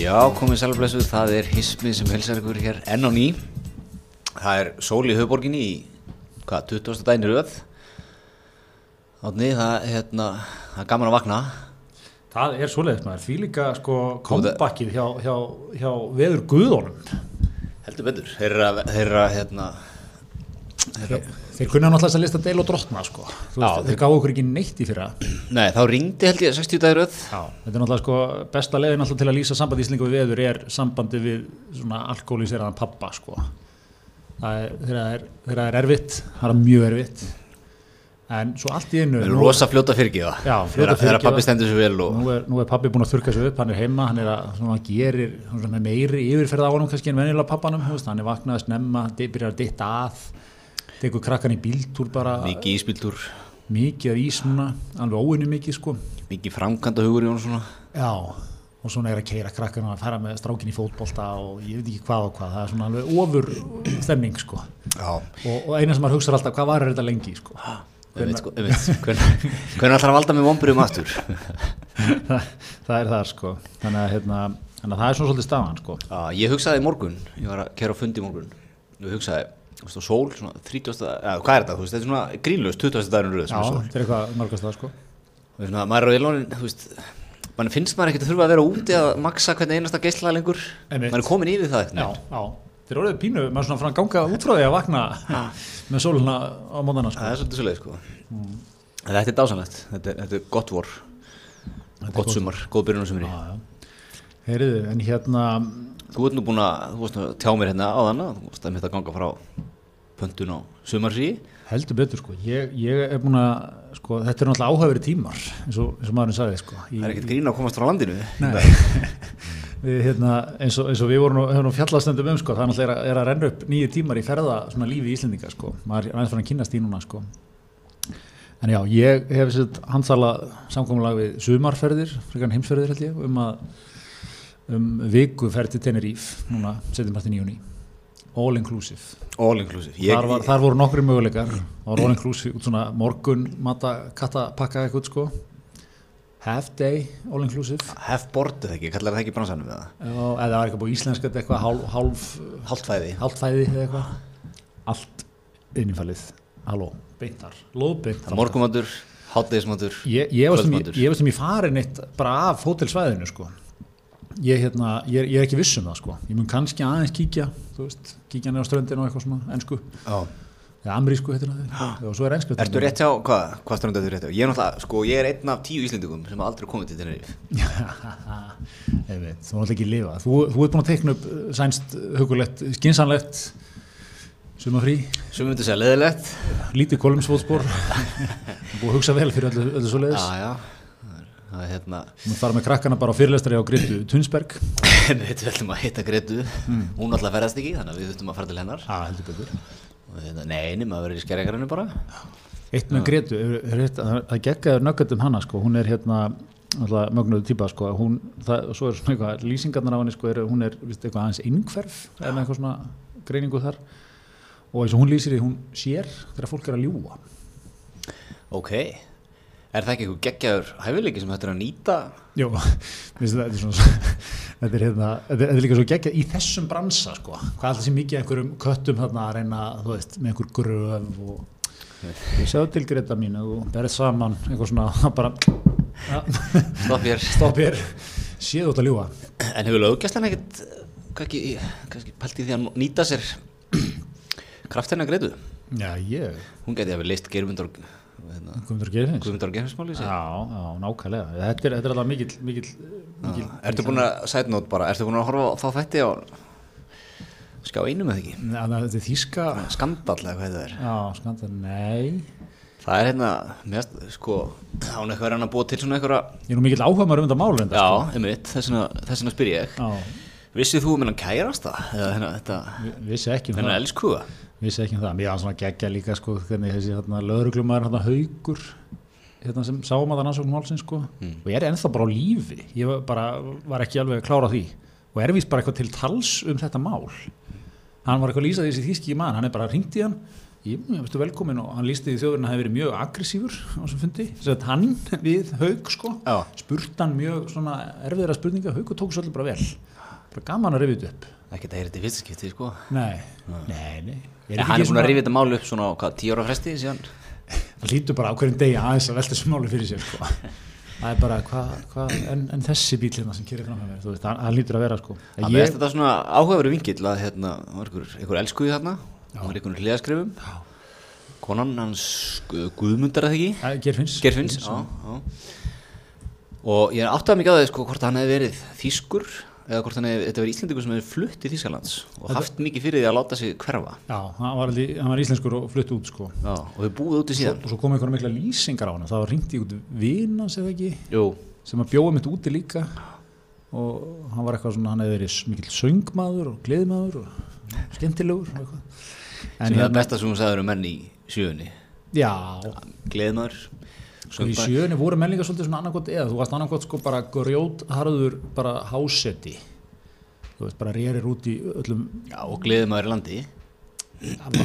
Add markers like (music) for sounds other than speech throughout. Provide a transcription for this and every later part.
Já, komið sælblessuð, það er hismið sem helsar ykkur hér enn á ný. Það er sól í höfuborginni í, hvað, 20. daginn í röð? Átni, það, hérna, það er gaman að vakna. Það er svoleiðis maður, því líka sko kompakið hjá, hjá, hjá veður guðónum Heldur betur, þeirra, þeirra, hérna Þeir, þeir kunna náttúrulega að lista deil og drottna sko. Já, veist, þeir gáðu okkur ekki neitt í fyrra. Nei, þá ringdi held ég 60 dagir röð. Já, þetta er náttúrulega sko besta alltaf til að lýsa sambandi íslingu við veður er sambandi við svona alkoholíseraðan pappa sko. Það er, þeirra er, þeirra er erfitt það er mjög erfitt. En svo allt í einu erum nú- rosa fljóta Þegar fyrirgefa. pappi stendur sér vel og nú er, nú er pappi búin að þurka sig upp, hann er heima hann er að, svona, hann gerir svona, meiri yfirferð á honum kannski en venjulega pappanum hann er vaknað tekur krakkan í bíltúr bara. Mikið íspiltur, mikið af ís núna, alveg óinni mikið sko. Mikið framkvæmda hugur í hún svona. Já, og svona er að keira krakkan að fara með strákin í fótbolta og ég veit ekki hvað og hvað, það er svona alveg ofur stemning sko. Og, og eina sem maður hugsa alltaf, hvað var þetta lengi sko? Sko, Hvernig hvernig ætlar að valda með vombriðum aftur? (laughs) það, það er það sko. Þannig að, hérna, þannig að það er svona svolítið stafan sko. Ég hugsaði morgun, ég var að kæra á fundi morgun. Og hugsaði, og sól, svona 30. eða hvað er þetta, þú veist, þetta er svona grínlaust 20. dagurinn röð já, sem er sól. þetta er eitthvað margast það sko Og svona, maður er á ilónin, þú veist, mann finnst maður ekkert að þurfa að vera úti að maksa hvernig einasta geislaða lengur, maður er komin yfir það já, eitthvað. já, þeir eru orðið pínu maður svona frá að ganga út frá því að vakna með sóluna á móðana sko Það er svolítið svolítið, sko. En Þetta er dásanlegt, þetta er, þetta er gott vor, gott sumar, góð byrjun á sumri. já, já. heyriðu, en hérna Þú ert nú búin að, þú að tjá mér hérna á þann, þú varst að mitt að ganga frá pöntun á sumarsí. heldur betur sko, ég, ég er búin að sko, þetta er náttúrulega áhæfri tímar eins og, eins og maðurinn sagði sko Það er ekkert grín að komast frá landinu. (laughs) Við, hérna, eins, og, eins og við vorum fjallastendum um sko, það er náttúrulega er að, er að renna upp nýju tímar í ferða svona lífi í Íslendinga sko, maður er aðeins fyrir að kynast í núna sko. En já, ég hef sett handsala samkomulag við sumarferðir, frekar heimsferðir held ég, um að um viku ferð til Tenerife núna, setjum hættin í júni all inclusive. All inclusive. þar, var, þar voru nokkri möguleikar. Var all inclusive, svona morgun mata, katta, pakka eitthvað sko. Half day, all inclusive. Hef bortið ekki, kallar það ekki bransanum við eða það var eitthvað búið íslenska þetta eitthvað hálf, hálf, hálfæði eða eitthvað. Allt innifælið halló, beintar, lóðbeintar Morgumatur, hátdegismatur, ég, ég ég, ég varst sem ég farin eitt bara af hótelsvæðinu sko ég, hérna, ég, er- ég er ekki viss um það sko. Ég mun kannski aðeins kíkja veist, kíkja neður á ströndinu og eitthvað svona ensku, Já. eða amrísku heitir það og svo er ensku Ertu rétt hjá, hvað, hvað ströndu ertu rétt hjá? Ég er náttúrulega, sko, ég er einn af tíu Íslendingum sem aldrei komið til Tenerife. (laughs) ég veit, þú náttúrulega ekki lifa. Þú, þú ert búin að teikna upp uh, sænst hugulegt, skinsanlegt sumafrí, Svo myndi segja leðilegt. lítið kolumsfótspor (laughs) búið að hugsa vel fyrir öllu, öllu svo leiðis Já, já. Það er- hérna, Þú fara með krakkana bara á fyrirlestari á Grindu Tunsberg. (laughs) Við ætlum að hitta Gretu. Hún alltaf ferðast ekki, þannig að við þurftum að fara til hennar. Já, heldur betur. Hérna, nei, nema að vera í skerjagarinu bara. Eitt með Gretu, það geggaður nöggat um hana sko, hún er hérna alltaf mögnuðu típa sko, hún, það, svo er svona eitthvað, lýsingarnar á henni sko, er, hún er vist, eitthvað aðeins einhverf, eða eitthvað svona greiningu þar. Og eins og hún lýsir því, hún sér þegar fólk er að ljúa Ok. Er það ekki eitthvað geggjaður hæfileiki sem þetta er að nýta? Jó, (laughs) þetta er svona (laughs) þetta er, hérna, þetta er, líka svo geggjað í þessum bransa sko, hvað alltaf sé mikið einhverjum köttum þarna að reyna, þú veist, með einhver gröf og ég sjáðu til Greta mín að þú berð saman eitthvað svona, (laughs) bara Stopp hér. séð út að ljúa En hefur löggæslan ekkert, ekki, kannski pælt í því að nýta sér (clears throat) kraftina Gretu? Já, ég, Hún geti að við leist Geirmundar, hérna, Guðmundur Geirfinns Guðmundar Geirmundsmáli sér. Já, já, nákvæmlega þetta er, þetta er alltaf mikill, mikill, mikill Ertu búin að, note bara, ertu búin að horfa á þá þætti á skjá einum eða ekki? Að þetta er þýska Skandall eða hvað þetta er. Já, skandar, nei Það er hérna, mest, sko, án eitthvað er hann að búa til svona einhverja, Ég er nú mikill áhuga maður um þetta mál já, einmitt, þess vegna, spyr ég. sko. Vissið þú um hennan kærast það? Hérna, þetta, Vi- Vissi ekki um hennan það. elskuða? Vissi ekki um það, mér var svona geggja líka sko, hvernig þessi hérna, lögreglumæður hérna, haugur hérna, sem sáum að það rannsóknum málsins sko. og ég er ennþá bara á lífi. Ég var, bara, var ekki alveg að klára því. Og er vist bara eitthvað til tals um þetta mál. Hann var eitthvað að lýsa þessi þýski mann hann er bara ringt í hann. Ég, veistu velkomin og hann lýsti því þjóðurinn að hefði verið mjög aggressífur á þessum fundi. Þess að hann við haug sko Já. spurt hann mjög svona erfiðra spurninga. Haug og tók svolítið bara vel bara gaman að rifja þetta upp. Ekki þetta er þetta í fyrsta skipti sko. Nei, nei, nei En hann er búin að rifja þetta mál upp svona á hvað, tíu ára fresti síðan? Það lítur bara á hverjum degi aðeins að velta þessu máli fyrir sér sko. (laughs) það er bara hvað hva, en, en þessi bíl hérna sem kýrir fram með mér hann, hann lítur að vera sko. Það ég, veist þetta svona áhugaveru vingill að hérna, það einhver, elskuði þarna. Það var einhver hliðaskrifum. Konan hans Gu- Guðmundar að það ekki? Að, Gerfinns, og ég áttaði mikið á það sko hvort hann hefði verið þýskur eða hvort hann hefði, þetta verið Íslandingur sem hefði flutt í Þýskalands og haft mikið fyrir því að láta sig hverfa. Já, hann var, alveg, hann var íslenskur og flutt út sko. Já, og hefur búið úti síðan. Og svo kom einhverja mikla lýsingar á hann. Það var ringt í út vinnans eða ekki Jú, sem að bjóða mitt úti líka. Og hann var eitthvað svona hann hefði verið mikill söngmaður og gleðmaður og skemmtilegur og sem er það besta sem hún sagður um menn í sjöunni. Já, gleðmaður sko í sjöunni voru menningar svolítið svona annarkot eða þú varst annarkot sko bara grjótharður bara hásetti þú veist bara rérir út í öllum já, og gleðmaður í landi.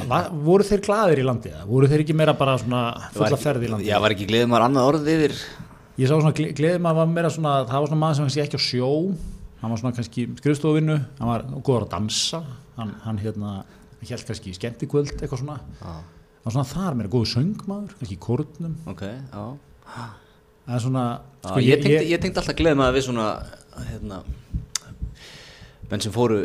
Var, voru þeir glaðir í landi eða? Voru þeir ekki meira bara svona fulla ferð í landi? Já, var ekki gleðmaður annað orð yfir? Ég sá svona gle- gleðmaður var meira svona það var svona maður sem kannski ekki á sjó. Hann var svona kannski skrifstofinnu hann var góður að dansa. Hann, hann hérna held kannski skemmtikvöld eitthvað svona. Hann var svona þar meira góður söngmaður í kórnum. Ok, já. Það er svona Sko, ég, tengdi, ég tengdi alltaf gleðmaður við svona hérna menn sem fóru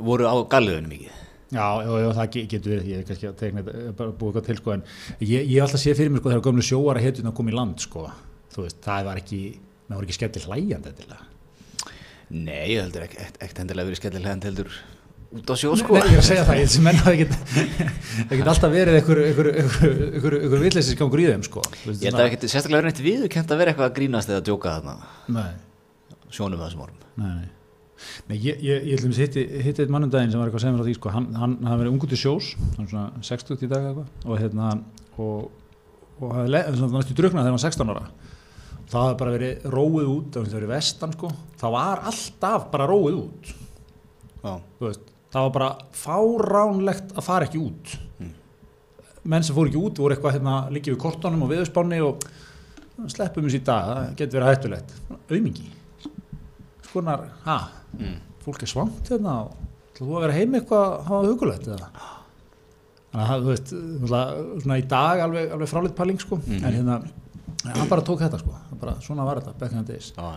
voru á galliðunum mikið. Já, já, já, það ge- getur verið, ég er kannski að tegna þetta, eh, bara búið eitthvað til, sko, en ég, ég alltaf séð fyrir mér, sko, þegar gömlu sjóara hetjuna kom í land, sko, þú veist, það var ekki, það var ekki skemmtileg þetta. Nei, ég heldur ekki, ekkert endilega verið skellilegand heldur út á sjó sko. Nei, ég er að segja það, ég sem menn hafa ekkert, það get alltaf verið einhver, gangur í þeim, sko. Ég held að ekkert sérstaklega verið neitt viðurkent að vera eitthvað að grínast eða að djóka þarna. Nei, sjónum þessum orðum. Nei, nei. Nei, ég, ég, ég ætlum að hitti, hitti eitt mannum daginn sem var eitthvað að segja mér á því, sko, hann, hann hafði verið ungur til sjós, hann svona 60 í dag eitthvað, og hérna, og, le- svona næstu druknað þegar hann var 16 ára. Það hafði bara verið róið út, það verið vestan, sko, það var alltaf bara róið út, Já, þú veist, það var bara fáránlegt að fara ekki út. Menn sem fóru ekki út voru eitthvað hérna líkið við kortónum og viðspánni og sleppum þessi í dag, það getur verið hættulegt. Aumingi. Skonar, ha, mm. fólk er svangt hérna og þú að vera heim eitthvað að hafa hugulegt eða þannig að þú veist, svona í dag alveg, alveg fráleitt pæling sko Mhm. en hérna, hann bara tók þetta sko bara, svona var þetta, back in the days já,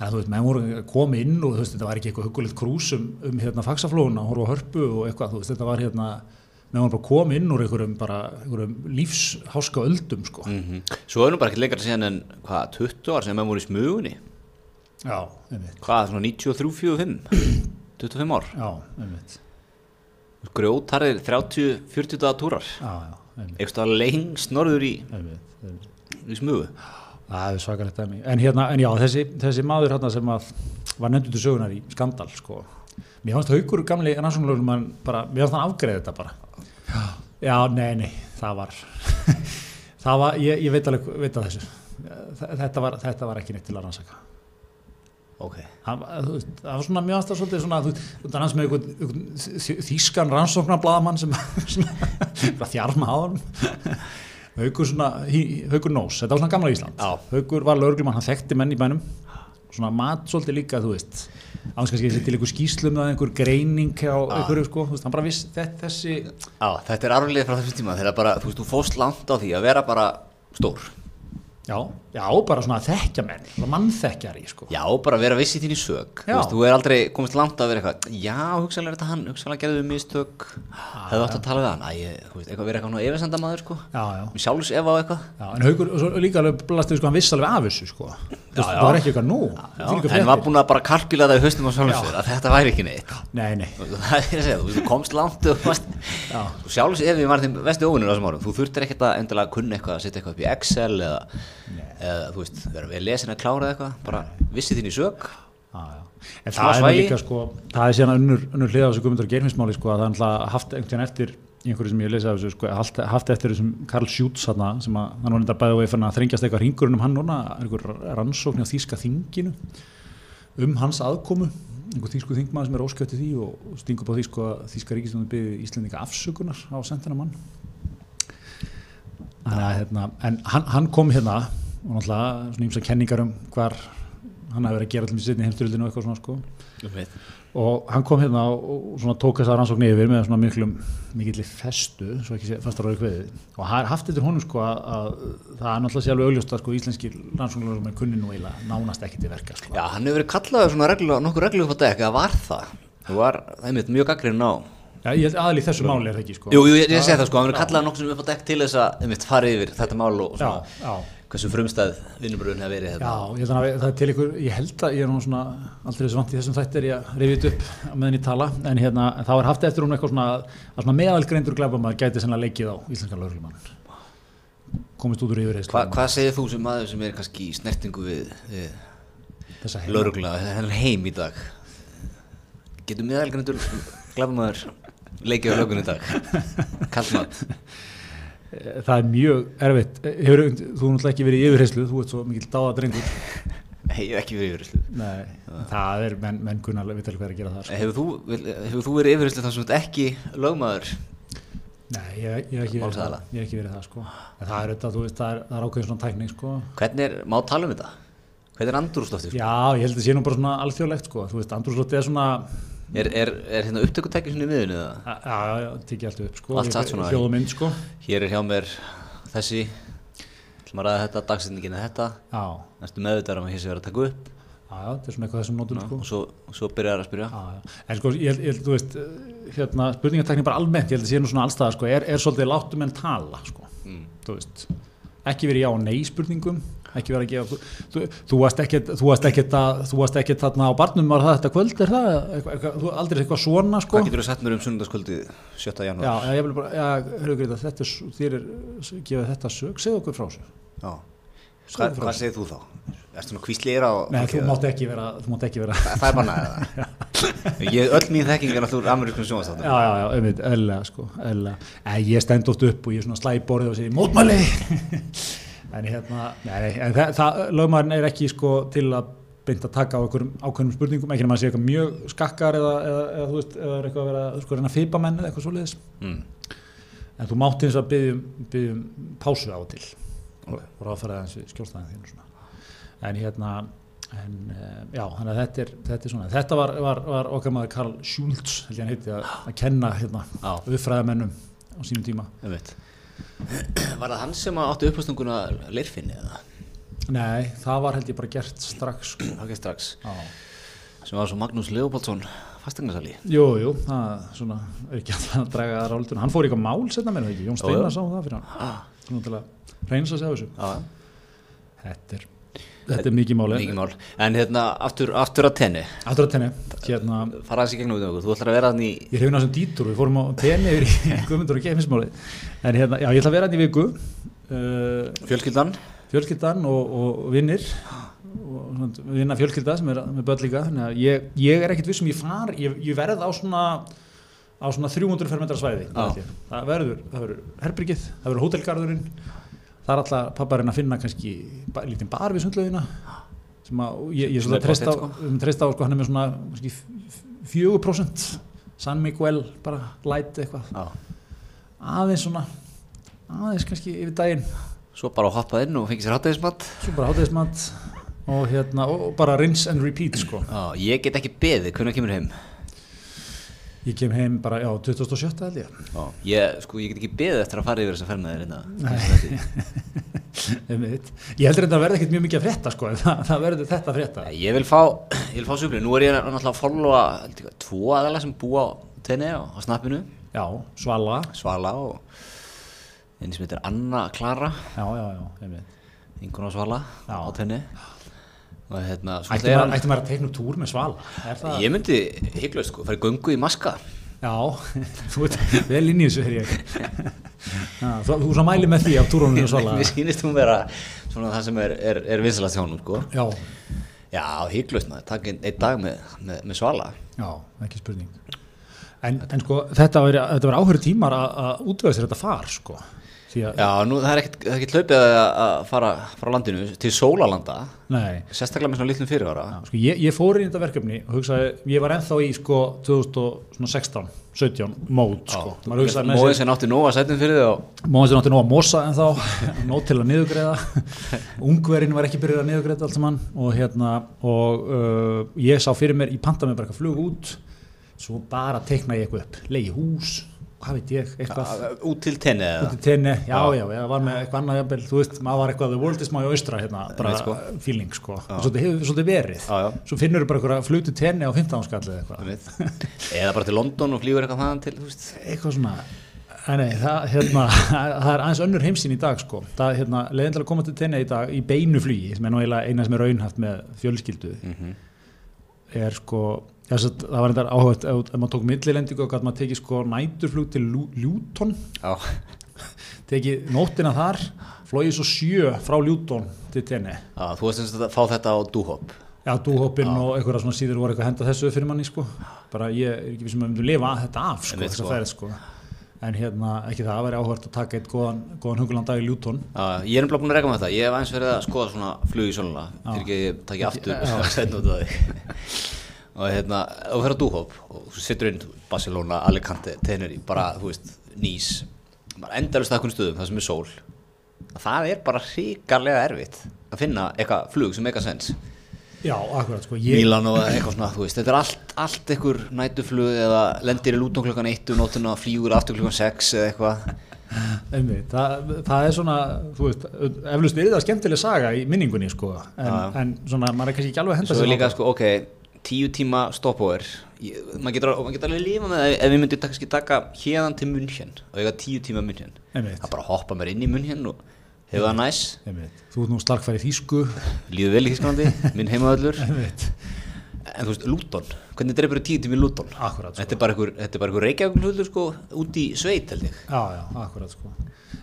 en þú veist, menn voru komið inn og þú veist, þetta var ekki eitthvað hugulegt krús um, um hérna faxaflóðuna, horfa á hörpu og eitthvað, þú veist, þetta var hérna menn voru bara komið inn úr einhverjum bara einhverjum lífsháska öldum sko. Mm Svo er nú bara ekkert lengra síðan en hvað, 20 ár sem menn voru í smugunni? Já, einmitt, Hvað, svona 93, 45 25 ár? Já, einmitt. Grjótarðir 30, 40 dagar túrar já, já, einmitt, Eitthvað lengst norður í, einmitt, einmitt. í smugu Það er svakalegt dæmi. En hérna, en já, þessi, þessi maður hérna sem að var nefndur til sögunar í skandal, sko. Mér fannst haukur gamli bara, mér fannst hann afgreið þetta bara. Já, nei, nei, það var, (laughs) það var, ég, ég veit alveg, veit að þessu. Þetta var, þetta var ekki neitt til að rannsaka. Ok, Það, veist, það var svona, fannst það svolítið svona, þú veist, það hans með einhvern, þýskan rannsóknarblaðamann sem (laughs) bara þjarma á hann. (laughs) Haukur svona, Haukur Nós, þetta var svona gamla Ísland. Já. Haukur var lögreglumann, hann þekkti menn í bænum. Svona mat svolítið líka, þú veist, áns kannski til einhver skýslum eða einhver greining á einhverju, sko, þú veist, hann bara viss þetta, þessi, á, þetta er arflið frá þessum tíma þegar bara, þú veist, þú fóst langt á því að vera bara stór já, já, bara svona að þekkja menn, mannþekkjari, sko. Já, bara vera viss í þín í sög Þú Já. veist, þú er aldrei komist langt að vera eitthvað Já, hugsalega er þetta hann, hugsalega gerðu við mistök. Hefðu átt að tala við hann. Æ, þú veist, eitthvað vera eitthvað efesendamaður, sko. Já, já. Sjálfs ef á eitthvað. Já, en Haukur, og svo líka alveg blastið, sko, hann viss alveg af þessu, sko. Þú veist, það var ekki eitthvað nú. Já, en var búin að bara kalkula það í haustum á sjálfs Já. að þetta væri það eða, þú veist, við lesin að klára eitthvað, bara vissi þín í sög. En það er líka sko, það er síðan önnur, önnur hlið á þessu guðmyndar geirfinsmáli sko, að það er náttúrulega haft einhvern veginn eftir einhverju sem ég lesa af þessu, sko, haft, haft eftir þessum Karl Schütz sem að hann var nefndar bæði og að þrengjast eitthvað hringurinn um hann núna, einhver rannsókn á þýska þinginu um hans aðkomu, einhver þýsku þingmaður sem er óskjötti því og stingur på því sko að þýska ríkistjónu byrði Íslendinga afsökunar á sendina mann. Þannig að hérna, en hann, hann kom hérna og náttúrulega svona ímsa kenningar um hvar hann hafi verið að gera allir setni heimstyrildinu og eitthvað svona sko. Um og hann kom hérna og, og svona tók þessa rannsókn yfir með svona miklum mikilli festu, svo ekki sé fastar áður kveðið. Og hann haft eftir honum sko að, að það er náttúrulega sé alveg augljóst að sko íslenski rannsóknur sem er kunni nú eiginlega nánast ekki til verka sko. Já, hann hefur verið kallaður svona reglu, nokkur reglu upp á dekk, eða var það? Það var, það er mitt mjög gaggrinn á. Já, ég held aðal í þessu máli er það ekki sko. Jú, jú, ég, ég segi það sko, hann verið kallaður nokkur sem upp á dekk til þess að, einmitt, fara yfir þetta mál og Já, svona, já, hversu frumstæð vinnubröðun hefur verið já, þetta. ég held að það er til ykkur, ég held að ég er nú svona aldrei þessu vant í þessum þætti er ég rifið upp meðan ég tala, en hérna en þá er haft eftir hún eitthvað svona svona meðalgreindur glæbamaður gæti sennilega leikið á íslenska lögreglumann komist út úr yfir Hva, hvað segir þú sem maður sem er kannski í snertingu við, við laurugla, hennar heim í dag? Getur meðalgrindur glafmaður leikið á lögun í dag? Kallmat. Eh, það er mjög erfitt Hefur, þú hefur náttúrulega ekki verið í yfirheyslu þú ert svo mikill dáða drengur (laughs) Nei, ég hef ekki verið yfirherslu. Nei, það er menn, menn kunnar vita alveg hvað er að gera það sko. Hefur þú, hefur þú verið yfirherslu þar sem þú ert ekki lögmaður? Nei, ég, ég, hef ekki það, ekki verið það sko. En það er auðvitað, þú veist, það er, það er ákveðin svona tækning sko. Hvernig er, má tala um þetta? Hvernig er andrúrsloftir? Já, ég held að það sé nú bara svona alþjóðlegt sko. Þú veist, andrúrslótti er svona Er, er, er hérna upptökutæki svona í miðunni eða? Já, já, já, tikið allt upp sko. Allt satt svona. Hljóð og mynd sko. Hér er hjá mér þessi, ætlum að ræða þetta, dagsetningin er þetta, Já, næstu meðvitaður um að hér sé verið að taka upp já, já, þetta er svona eitthvað þessum nótum sko. og svo, svo byrjar að spyrja. Já, já. En sko, ég held, þú veist, eh, hérna, spurningatekni bara almennt, ég held að sé nú svona allstaðar, sko, er, er svolítið láttu menn tala, sko, Mm. þú veist, ekki verið já og nei spurningum, ekki verið að gefa, þú, þú, þú varst ekkert, þú að, þú ekkert þarna á barnum, var það þetta kvöld, er það, eitthvað, þú aldrei eitthvað svona, sko. Hvað getur þú sagt mér um sunnundaskvöldið 7. janúar? Já, já, já, hörðu greið að þetta, er þér er, gefa þetta sög, segð okkur frá sér. Já. Segðu Hvað, segir þú þá? Erstu nú kvíslir á... Nei, þú mátt ekki vera, þú mátt ekki vera, Það það er bara næða. (laughs) Ég, öll mín þekking er náttúrulega amerískum sjónvastáttum. Já, já, já, einmitt, eðlilega sko, ég stend oft upp og ég svona slæ í borðið og segi mótmæli. En hérna, nei, en það, það lögmaðurinn er ekki sko til að beint að taka á ákveðnum spurningum, ekki nema að sé eitthvað mjög skakkar eða, eða, eða þú veist, eða er eitthvað að vera, sko, reyna að fýpa menn eða eitthvað svoleiðis. Mm. En þú mátt eins að byggjum, byggjum pásu á til og, og ráðfæra þessi skjólstæðin þínu svona. En hérna, en uh, já, þannig að þetta er, þetta er svona, þetta var, var, var okkar maður Karl Schultz, held ég hann heiti, að, að kenna hérna uppfræðamennum á sínum tíma. ég veit. Var það hann sem átti upphastunguna leirfinni eða? Nei, það var held ég bara gert strax sko. (clears throat) Það ekki strax. Já. Sem var svo Magnús Leopoldsson fastegnarsali. Jú, jú, það svona, er ekki að draga það ráldun. Hann fór eitthvað mál setna með það ekki, Jón Steinar sá það fyrir hann. Svona til að reynsa sig á þessu. Þetta er, þetta er mikið mál. mikið mál. En hérna, aftur, aftur að tenni. Aftur að tenni, hérna, Fara þessi gegnum við. Þú ætlar að vera hann í... ég hrifin á þessum dýtur, við fórum á tenni yfir í (laughs) guðmundur og gefinsmáli. En hérna, já, ég ætla að vera hann í viku, uh, Fjölskyldan. fjölskyldan og, og vinnir og vinna fjölskylda sem er með börn líka ég, ég er ekkit vissum ég far ég, ég verð á svona á svona 300 fermetra svæði það verður, það verður herbyrgið það verður hótelgarðurinn það er alltaf papparinn að finna kannski lítinn bar við sundlaugina sem að ég, ég svona treyst á, pottþétt, um, treyst á sko, hann er með svona kannski f- 4% San Miguel bara light eitthvað Já. aðeins svona aðeins kannski yfir daginn Svo bara hoppað inn og fengið sér hátæðismat. svo bara hátegismat og hérna og bara rinse and repeat sko Já, ég get ekki beðið, hvernig kemur heim? Ég kem heim bara, já, 2007 held ég Já, ég, sko, ég get ekki beðið eftir að fara yfir þess að með þér hérna. (laughs) Einmitt. ég heldur þetta að verða ekkert mjög mikið að frétta sko, en það, það verður þetta að frétta Nei, Ég vil fá, ég vil fá sublið. Nú er ég náttúrulega að followa held ég, tvo aðalega sem búa á tenni á, á snappinu. já, Svala Svala og einn sem heitir Anna Klara, já, já, já, einmitt. ynguna Svala Já. á tenni. Og hérna, svo ætti maður, ætti maður að teikna túr með Svala? Ég myndi hygglust sko, fara í göngu í maska. já, (laughs) þú veit, vel inn í þessu er ég já, þú, þú svo mæli með því á túrunum með Svala Mér sýnist hún vera svona það sem er, er, er vinsalast hjá hún sko. já, Já, hygglust maður, takk einn, dag með, með, með Svala. já, ekki spurning en, en sko, þetta var áhverju tímar að, útvega sér þetta far sko Já, nú það er ekkert, er hlaupið að, að fara frá landinu til sólalanda nei. sérstaklega með svona litlum fyrirvara. Sko, ég, ég fór í þetta verkefni og hugsaði, ég var ennþá í sko 2016, 17 mót sko, sér sem átti nóga sætum fyrir og móðin sem átti nóg að mosa en þá (laughs) nóg til að niðugreiða (laughs) ungverinn var ekki byrjuð að niðugreiða allt saman og hérna og uh, ég sá fyrir mér, ég panta mér bara eitthvað flug út svo bara teikna ég eitthvað upp. Leiði hús, hvað veit ég eitthvað. Að, út til tenni út í tenni, já, já, ég var með eitthvað annað jafnvel, þú veist, maður var eitthvað the world is my oyster hérna, bara sko. feeling sko, svolítið hefur svolítið verið. Já, já. svo finnur þú bara eitthvað flutu tenni á 15 skall eða eitthvað, eða bara til London og flýgur eitthvað þaðan til þú veist. eitthvað svona. Nei, það, hérna, (laughs) það er aðeins önnur heimsýn í dag sko, það er hérna, til að koma til tenni í dag í beinu flugi, sem er nú eiginlega eina sem er raunhaft með fjölskyldu Mhm. er sko, þess að það var þetta áhugað, ef, ef maður tók millilendingu og maður tekið sko næturflug til Já, (laughs) tekið nóttina þar flóið svo sjö frá Luton til tenni já, þú veist eins að fá þetta á dúhopp Já, dúhoppinn og einhverja svona síður voru eitthvað að henda þessu fyrir manni sko. bara ég er ekki vissum að myndu lifa þetta af sko, þess að sko. ferð sko. en hérna ekki það, það væri áhvert að taka eitt góðan, góðan hungulan dag í Luton Já, ég er nefnilega búin að reyka með þetta. Ég hef aðeins verið að skoða svona flug í (laughs) (laughs) fyrir að og og hérna, þú fer á dúhopp og þú sittur inn Barcelona, Alicante, Tenerife bara, þú veist, Nís bara endalust að stöðum, það sem er sól það er bara hrikalega erfitt að finna eitthvað flug sem eitthvað sens. Já, akkurat sko ég, Mílan og eitthvað svona, þú veist, þetta er allt, allt einhver nætuflug eða lendir í lúton klukkan 1 um nóttina og flýgur aftur klukkan 6 eða eitthvað. Það, það er svona þú veist, eflust er það skemmtileg saga í minningunni sko, en, en svona, maður er kannski ekki alveg að henda Svo sér líka sko, ok, tíu tíma stopover. Maður getur, alveg lífa með það ef- við myndum kannski taka hérðan til München og eiga tíu tíma München. Einmitt. það bara hoppa mér inn í München og hefur það næs. Einmitt, þú ert nú starkfæri þýsku. Líður vel í Þísklandi, minn heimaðallur (laughs) en þú veist, Luton, hvernig dreipur tíu tíma í Luton? Akkurat sko. þetta er bara einhver, er reykjavík sko, út í sveit held ég. Já, já, akkurat sko.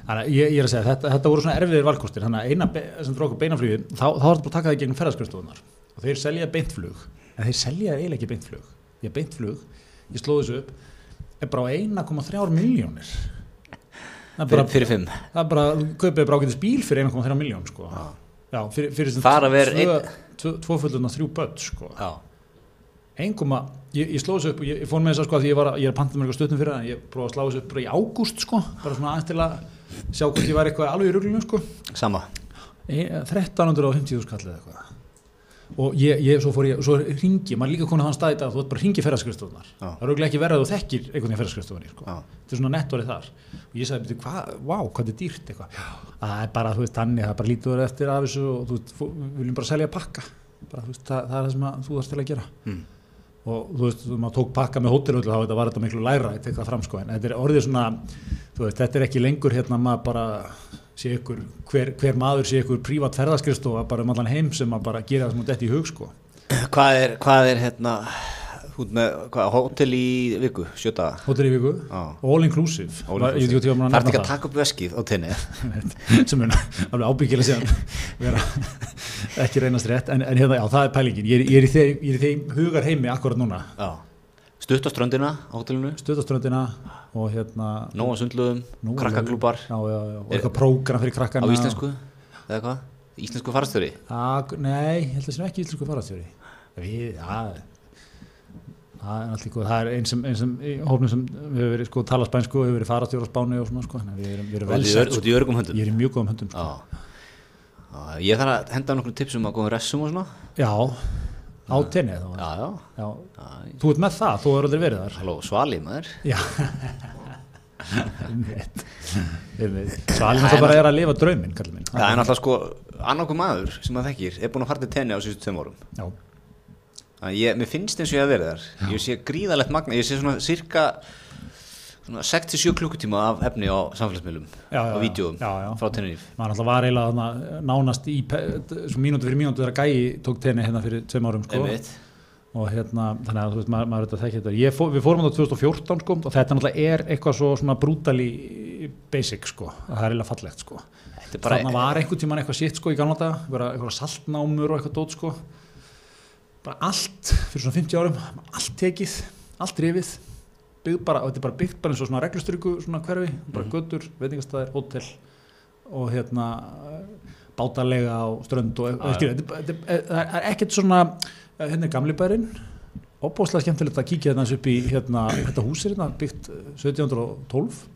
Þannig að ég, ég er að segja, þetta, þetta voru svona erfiðir valkostir, þannig að eina sem drók beinaflugið, þá, þá var þetta bara að taka það í gegnum ferðarskristofunar og þeir selja beintflug, en þeir selja eiginlega ekki beintflug. Ég beintflug, ég slóði þessu upp, er bara á 1,3 miljónir. Fyrir, fyrir fimm það er bara, þú kaupið bara ágætis bíl fyrir 1,3 miljón, sko. Já, fyrir, fyrir að tvöföldun og þrjú börn, sko. já, 1, ég, ég slóði þessu upp ég, ég fór með þess að sko að því ég var, að- ég er að panta mér eitthvað stöttum fyrir það ég prófaði að slá þessu upp bara í ágúst sko bara svona aðeins til að sjá hvort ég var eitthvað alveg í ruglunum sko sama E- 1350 skall eða eitthvað og ég, ég, svo fór ég, svo ringi maður líka konið þann stað í dag, þú ert bara ringi ferðarskristofunar það er auðvitað ekki verið að þú þekkir einhvern veginn ferðarskristofunni sko. Þetta er svona nettorið þar. Og ég sagði, "Bíddu, hvað, vá, hvað þetta er dýrt eitthvað, "Já, það er bara, þú veist, þannig það er bara lítur eftir af þessu og þú veist, við viljum bara selja pakka. Bara, veist, það, það er það sem að, þú þarfst til að gera. Mm. og þú veist, þú maður tók pakka með hótelhullu þá þetta var þetta miklu læra, ég tek það fram sko. En þetta er orðið svona, þú veist, þetta er ekki lengur hérna maður bara sé ykkur, hver, hver maður sé ykkur prívat ferðaskristofa bara um allan heim sem maður bara gera sem hún detti í hug sko. Hvað er, hvað er hérna út með, hvað, hótel í viku sjöta hótel í viku, Já. all inclusive, veit ekki að að taka upp veskið á tenni? (laughs) Sem er alveg ábyggilega vera (laughs) ekki reynast rétt. En, en hérna, já, það er pælingin. Ég er, ég er, í, þeim, ég er í þeim hugar heimi akkurat núna. Já. Stutt á ströndina á hótelinu. Stöðaströndina og hérna nóga sundluðum, Nóga krakkaklúbar já, já, já, og eitthvað prógram fyrir krakkana. Á íslensku? Eða hvað, íslensku farastöri Ak, nei, held að sem ekki íslensku farastjóri við, já. Það er alltaf góð, það er einn sem, ein sem í hófnum sem við hefur verið sko tala spænsku og hefur verið farastjóri á Spáni og svona sko, þannig að við erum, við erum vel sett sko. út í örgum höndum. Ég er í mjög góðum höndum sko. ég þarf að henda nokkur tipsum að góðum ressum og svona. Já, á tenni þá já, já, já, þú ert með það, þú er aldrei verið þar. Halló, svali maður. Svalin alltaf bara er að lifa minn. Það er náttúrulega sko, annarkur maður sem maður þekkir er búin að til tenni á síðustu tveim ég, mér finnst eins og ég að vera þar. Ég sé gríðalegt magna, ég sé svona cirka 6-7 klukkutíma af efni á samfélagsmiðlum og já. frá Tenerife. Maður alltaf var eiginlega þarna nánast í mínútu fyrir mínútu þegar Gæi tók tenni hérna fyrir tveim árum sko. Og hérna, þannig að þú veist, maður, er þetta þekki þetta. Ég fó, við fórum á 2014 sko, og þetta náttúrulega er eitthvað svo svona brutally basic sko, það er eiginlega fallegt sko. Þetta er bara, þannig var einhvern tíman eitthvað sitt sko í gamla daga, eitthvað, saltnámur og eitthvað dót sko. Bara allt fyrir svona 50 árum allt tekið, allt rifið byggð bara, þetta er bara byggt bara eins og svona reglustryku svona hverfi, bara Mhm. götur, veitingastæðir, hótel og hérna bátalega á strönd og, er- þetta, er- það er ekkert svona eh, hérna er gamli bærin opbóðslega skemmtilegt að kíkja hérna upp í hérna, þetta hús er hérna byggt eh, 1712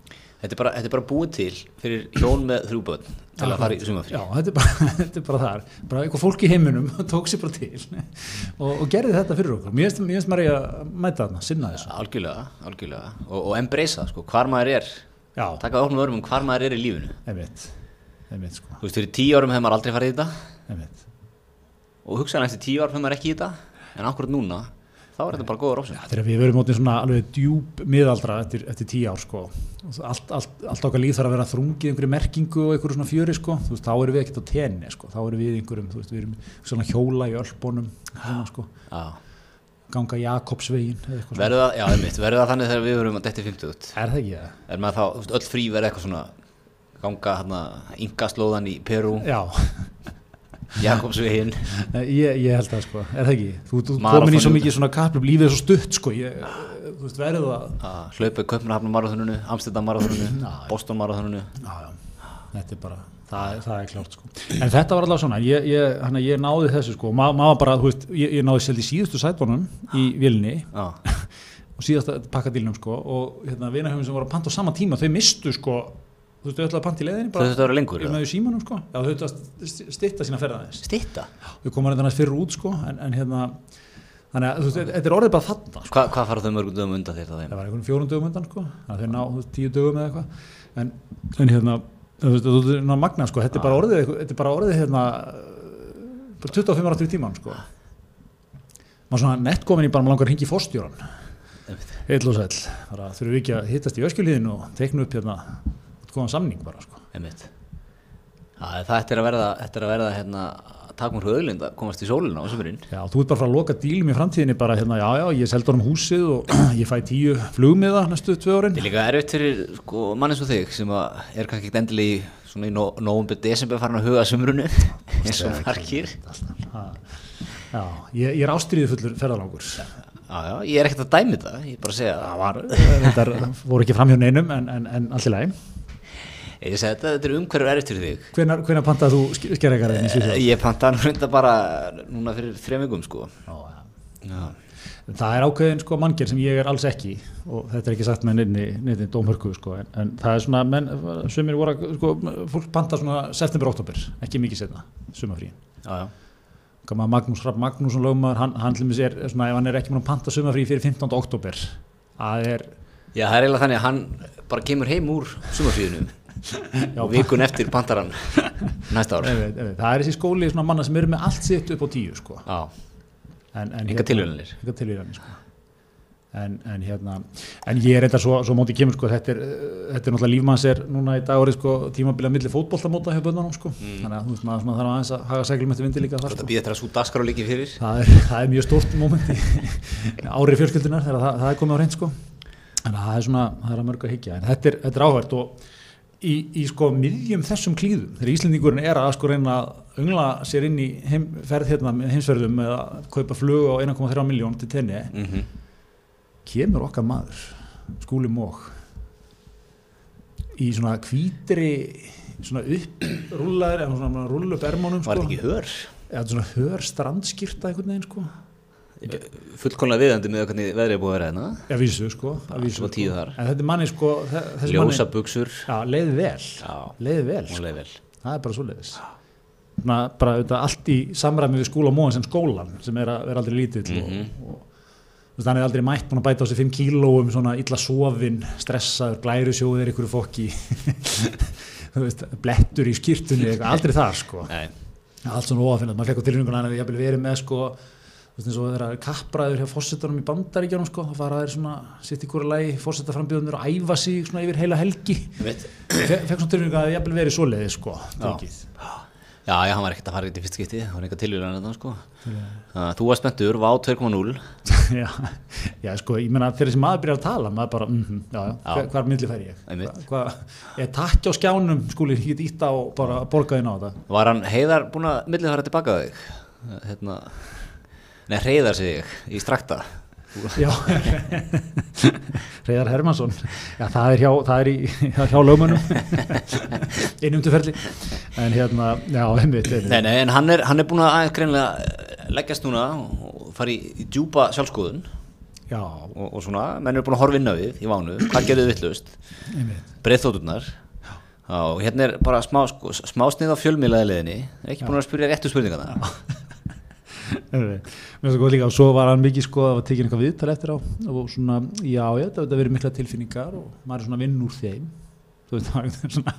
Þetta er bara, þetta er bara búið til fyrir hjón með þrjú börn til að fara í sumafrí. Já, þetta er bara, (laughs) þetta er bara þar. Bara eitthvað fólk í heiminum (laughs) tók sér bara til (laughs) og, og gerði þetta fyrir okkur. Mér finnst- maður að mæta þarna, sinna þessu. Algjörlega, algjörlega. Og, og embracea, sko, hvar maður er. Já, Taka það opnum örum um hvar maður er í lífinu. einmitt einmitt sko, Þú veist, fyrir tíu árum hefur maður aldrei farið í þetta. Einmitt. Og hugsaðan eftir tíu árum hefur maður ekki í þetta. En akkurat núna, þá er þetta bara góður. Já, þegar við verum mótið svona alveg djúb miðaldra eftir, eftir tíu ár sko allt, allt, allt okkar líf þarf að vera þrungið einhverju merkingu og einhverju svona fjöri sko þú veist, þá erum við ekkert á tenni sko þá erum við einhverjum, þú veist, við erum svona hjóla í ölbónum svona sko, Já. ganga Jakobsvegin eða eitthvað svona. Verður það, já, einmitt, verður það þannig þegar við verum að detti 50 út. Er það ekki það? Er maður þá, þú veist, öll frí verður eitthvað svona ganga hérna yngaslóðan í Perú, Já, Jakobsvegin Ég, ég held það sko, er það ekki? Þú, þú komin í svo mikið svona kaplum, lífið er svo stutt sko, ég, þú veist, verður það að hlaupa í Köpnahafnum marathonunu, Amsterdam (clears throat) já. Boston já, þetta er bara, það, það er klárt sko. En þetta var allavega svona, ég, ég, hana, ég náði þessu sko, Ma- maður bara, þú veist, ég, ég náði selv í síðustu sætbónum í vilni (laughs) og síðasta pakkadílnum sko. Og hérna vinahöfum sem voru að panta á sama tíma, þau mistu sko, þú veist, þau ætlaði að panta í leiðinni þau bara, þetta vera lengur í símanum sko, já, þau ætlaði að stitta sína ferðaðins. Stytta? Þau koma reyndan að fyrir út sko, en, en hérna, þannig að þú veist, þetta er orðið bara þarna sko. Hva, hvað fara þau mörgum dögum undan þér þá þeim? það var einhvern fjórum dögum undan sko. Þannig að þeir ná þú tíu dögum eða eitthvað. En, en hérna þú veist, þú veist, ná magna sko. Þetta er bara orðið eitthvað- þetta er bara orðið hérna bara 25 ára til tíman sko. Maður svona nett komin í bara maður langar að hringi í fórstjóran heil og bara þurfum við ekki að hittast í öskjuliðinu og teikna upp hérna góðan samning bara sko það ættir að verða, ættir að verða hérna, takmur höðlind að komast í sólina á sömurinn. Já, þú ert bara að loka dílum í framtíðinni bara hérna, já, já, ég seldi honum húsið og (clears throat) ég fæ tíu flugmiða næstu tvö árin. Þetta er líka erfitt fyrir sko, mann eins og þig sem er kannski ekkert endilega í svona í no- nóvember, desember farin að huga að sömrunu (laughs) eins og margir. Ha. Já, ég, ég er ástriðið fullur ferðalangur. Já, já, ég er ekkert að dæmi það, ég er bara að segja það. Það var, þetta voru ekki framhjá neinum en, en, en allt í lagi. Ég segi þetta, þetta er umhverfur erfitt fyrir þig. Hvenær, hvenær pantaði þú skerregarinn í Eh, Svíþjóð? Ég panta hann reynda bara núna fyrir þrejum vikum sko. Já. Já, Það er ákveðin sko manngjör sem ég er alls ekki og þetta er ekki sagt með nefni, nefni dómhörku sko en, en það er svona, menn, sumir voru sko, fólk panta svona september-oktober, ekki mikið setna, sumafríin. Magnús Rapp Magnússon lögumar, hann, hann til dæmis er svona, ef hann er ekki múin að panta sumafrí fyrir 15. oktober, það er, Já, það er eiginlega þannig að hann bara kemur heim úr sumarfríðinu Já, og vikun eftir pantar hann næsta ár. ef, ef, það er þessi skóli svona manna sem eru með allt sitt upp á tíu sko. En, en Engar tilviljanir. Engar tilvíðanir sko. En, en hérna, en ég er eitthvað svo, svo móti kemur sko, þetta er, þetta er náttúrulega lífmanns er núna í dag sko tímabilið milli fótboltamóta hjá bönnunum sko, þannig að þú veist maður þarf aðeins að haga seglum eftir vindi líka þar þetta sko. að. Það er, (laughs) það er mjög stórt moment í ári fjölskyldunar þegar það, það er komið á reynd sko, en það er svona, það er að mörg að higgja, en þetta er, þetta er áhvert og í, í sko miðjum þessum klíðum, þegar Íslendingurinn er að sko reyna að öngla sér inn í heim, ferð hérna með heimsverðum eða kaupa flug á 1,3 miljón til tenni, Mm -hmm. kemur okkar maður skúli mók í svona hvítri svona upprúllaður eða svona rúll upp ermánum Var sko. þetta ekki hör? eða svona hör strandskýrta einhvern veginn sko Fullkonlega viðandi með hvernig veðrið er búið að vera hérna. að vísu sko, að vísu, þar. en þetta er manni sko Ljósa buksur. já, leið vel leið vel, sko. leið vel. það er bara svo leiðis bara auðvitað, allt í samræmi við skúla móðan sem skólan sem er að vera aldrei lítill og, og þú veist, hann er aldrei mætt búin að bæta á sig 5 kílóum svona illa sofin, stressaður, glærusjóðir ykkur fokki veist, blettur í skýrtunni aldrei þar sko Nei, allt svona óafinnað, maður fekk á tilhenguna að ég hafði verið með sko þú veist eins og þeirra kappræður hjá fórsetunum í bandaríkjanum sko, þá fara þeir svona sitt í hverju lagi, fórsetaframbjöðunir og æfa sig svona yfir heila helgi fekk svona tilhenguna að ég hafði verið svoleiði sko, tekið Já, já, hann var ekkert að fara í þetta fyrst skipti, það var eitthvað tilvíðan þetta, sko. Uh, þú var spenntur, var á 2.0. já, já, sko, ég meina þegar þessi maður byrjar að tala, maður bara, mhm, já, já, Já. hva- hvar milli fær ég? Einmitt. Hva, hva, ég takki á skjánum, skúli, ég get ítta og bara borga þín á þetta. Var hann heiðar búin að millið fara tilbaka þig? Hérna, nei, heiðar sig í strakta. Já, Reyðar Hermansson Já, það er hjá, það er í, hjá, hjá lögmönnum innumtuferli en hérna, já, einmitt, einmitt. Nei, nei, en hann er, hann er búin að greinlega leggjast núna og fara í, í djúpa sjálfskoðun. Já, og, og svona, menn eru búin að horfa inn á við í vánu, hvað gerðu vittlust einmitt. Breyðþóturnar og hérna er bara smá, sko, smá snið á fjölmiðlaði leðinni ekki búin að spyrja réttu spurningana Mér finnst það góð líka. Og svo var hann mikið sko að var tekið eitthvað viðtal eftir á. Og svona, já, já, þetta verið mikla tilfinningar og maður er svona að vinna úr þeim. Þú veist, (laughs) það er svona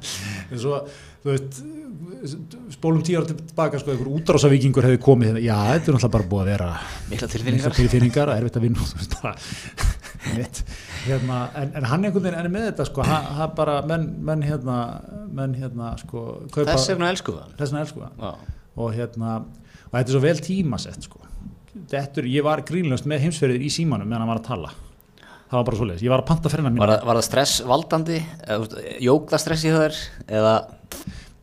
en svo, þú veist spólum tíu ára tilbaka, sko, einhver útrásavíkingur hefði komið, hérna, já, þetta er náttúrulega bara búið að vera mikla mikla tilfinningar tilfinningar, erfitt að vinna þú veist, (laughs) mitt, hérna, en, en hann einhvern veginn er með þetta, sko, hann, hann bara menn, menn hérna, menn hérna, sko kaupa, þess vegna elsku það þess vegna elsku það Já. og hérna og þetta er svo vel tímasett sko. þetta er, ég var grínlöst með heimsferðir í símanum meðan hann var að tala. Það var bara svo leiðis, ég var að panta ferðina mín var, var það stress valdandi? Eða, þú veist, jók það stress í þær eða?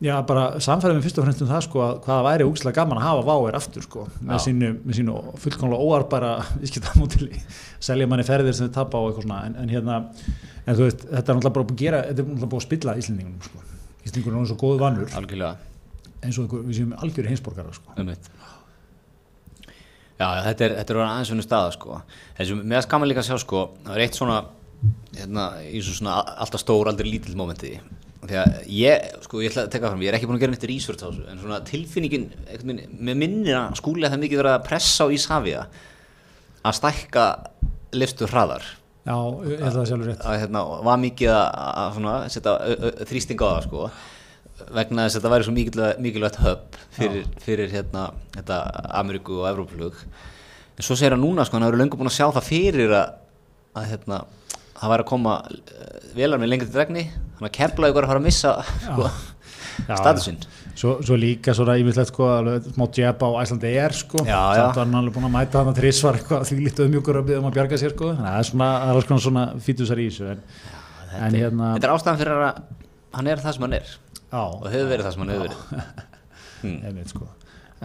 Já bara samfæðið með fyrst og fremst um það sko að hvað væri úkslega gaman að hafa váir aftur sko með Já. sínu, með sínu fullkomlega óarbæra viðskiptamótili, (laughs) selja manni ferðir sem þið tapa á eitthvað svona. En, en hérna, en þú veist, þetta er náttúrulega bara búið að gera þetta er náttúrulega búið að spilla Íslendingunum sko. Íslendingunum er svo góð vannur. Algjörlega eins og einhver, við séum algjöri heimsborgara sko Já, já, þetta er, þetta er aðeins unni staða sko. Mér skaman líka að sjá sko, það er eitt svona, hérna, svona alltaf stór, aldrei lítill momenti. Því að ég, sko, ég ætla að teka fram, ég er ekki búin að gera neitt research á þessu, en svona tilfinningin, með minnir að skúli að það mikið verið að pressa á Ísafja að stækka liftu hraðar. já, ég held að það sjálfur rétt Að hérna, var mikið að, að svona, setja ö- ö- þrýsting á það sko vegna þess að þetta væri svo mikilvægt, mikilvægt höpp fyrir, fyrir hérna, þetta Ameríku og Evrópulug en svo segir hann núna sko, hann hefur löngu búin að sjá það fyrir að, að hérna, það væri að koma uh, velar með lengri dregni. Þannig að kepla ykkur að fara að missa sko, Já, statusinn Svo, svo líka svona yfirleitt sko, smá jab á Æslandi er sko, Já, já. samt var hann alveg búin að mæta hann að þrísvar eitthvað því lítið umjúkur að byggja um að bjarga sér sko, þannig að það er svona, alls konar svona fítusar í þessu, en, en hérna, þetta er ástæðan fyrir að hann er það sem hann er já, og hefur verið það sem hann hefur verið. (laughs) Einmitt sko,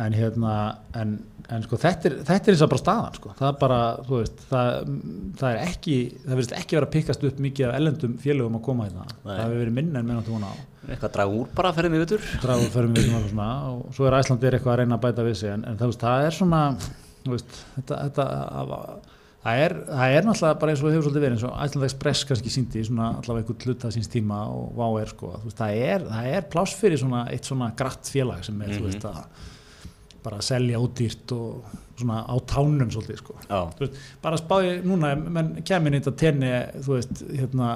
en hérna, en, en sko þetta er, þetta er eins og bara staðan sko, það er bara, þú veist, það, það er ekki, það verðist ekki vera að pikkast upp mikið af ellendum félögum að koma hérna, það hefur verið minna en menn að tóna á. eitthvað að draga úr bara ferðin í vitur dragur förum við og svona og svo er Æslandi eitthvað að reyna að bæta við sig. En, en það, veist, það er svona þú veist, þetta, þetta það er, það er náttúrulega bara eins og hefur svolítið verið eins og Æslandi Express kannski síndi svona allavega einhvern hluta síns tíma og vá er sko, veist, það er, það er pláss fyrir svona eitt svona gratt félag sem er, þú veist, að bara að selja ódýrt og svona á tánum svolítið sko. Veist, bara spáði núna menn kemur í þetta tenni þú veist, hérna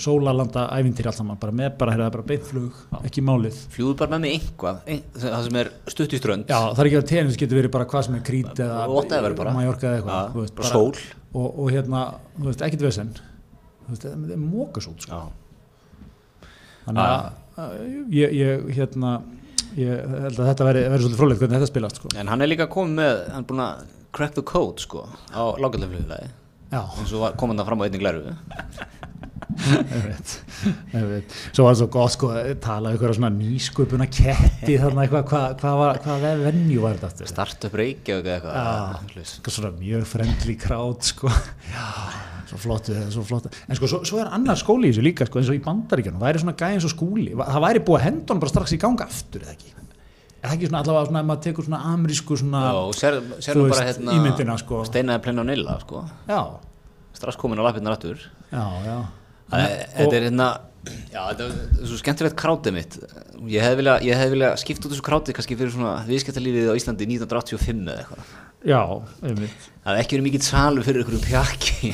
sólalanda ævintýri allt saman, bara með bara, hérna, bara beintflug, ekki málið. Fljúðu bara með mig einhvað ein, það sem er stutt í strönd. Já, það er ekki að tennis getur verið bara hvað sem er krít eða Whatever bara. Mallorca eða eitthvað veist, bara sól. og, og hérna, þú veist, ekkit vesen. Þú veist, það er mókasót sko. Þannig að að ég, ég, hérna ég held að þetta veri, veri svolítið frólægt hvernig þetta spilast sko. En hann er líka komið með, hann er búin að crack the code sko á Já, eins og kom hann það fram á einnig glæru ég veit, ég veit Svo var það svo gott sko að tala um eitthvað svona nýsköpuna ketti þarna eitthvað, hvað hva, hva, hva venju var þetta aftur? Startup Reykjavík eða eitthvað Já. svona mjög friendly crowd sko. já, svo flottu svo flottu. en sko, svo, svo er annar skóli í þessu líka sko, eins og í bandaríkjunum, það væri svona gæði eins og skúli það væri búið að henda hann bara strax í ganga aftur eða ekki, er það ekki svona allavega svona ef maður tekur svona amerísku svona Já, og sér, sér þú nú bara veist, hérna ímyndina, sko. steinaði plena á nilla sko já, strax komin á lappirnar aftur já, já er- Þetta er hérna Já, þetta er svo skemmtilegt krátið mitt. Ég hefði vilja, ég hefði vilja skipta út þessu krátið kannski fyrir svona viðskiptalífið á Íslandi 1985 eða eitthvað. Já, einmitt. Það hefði ekki verið mikill salu fyrir einhverjum pjakki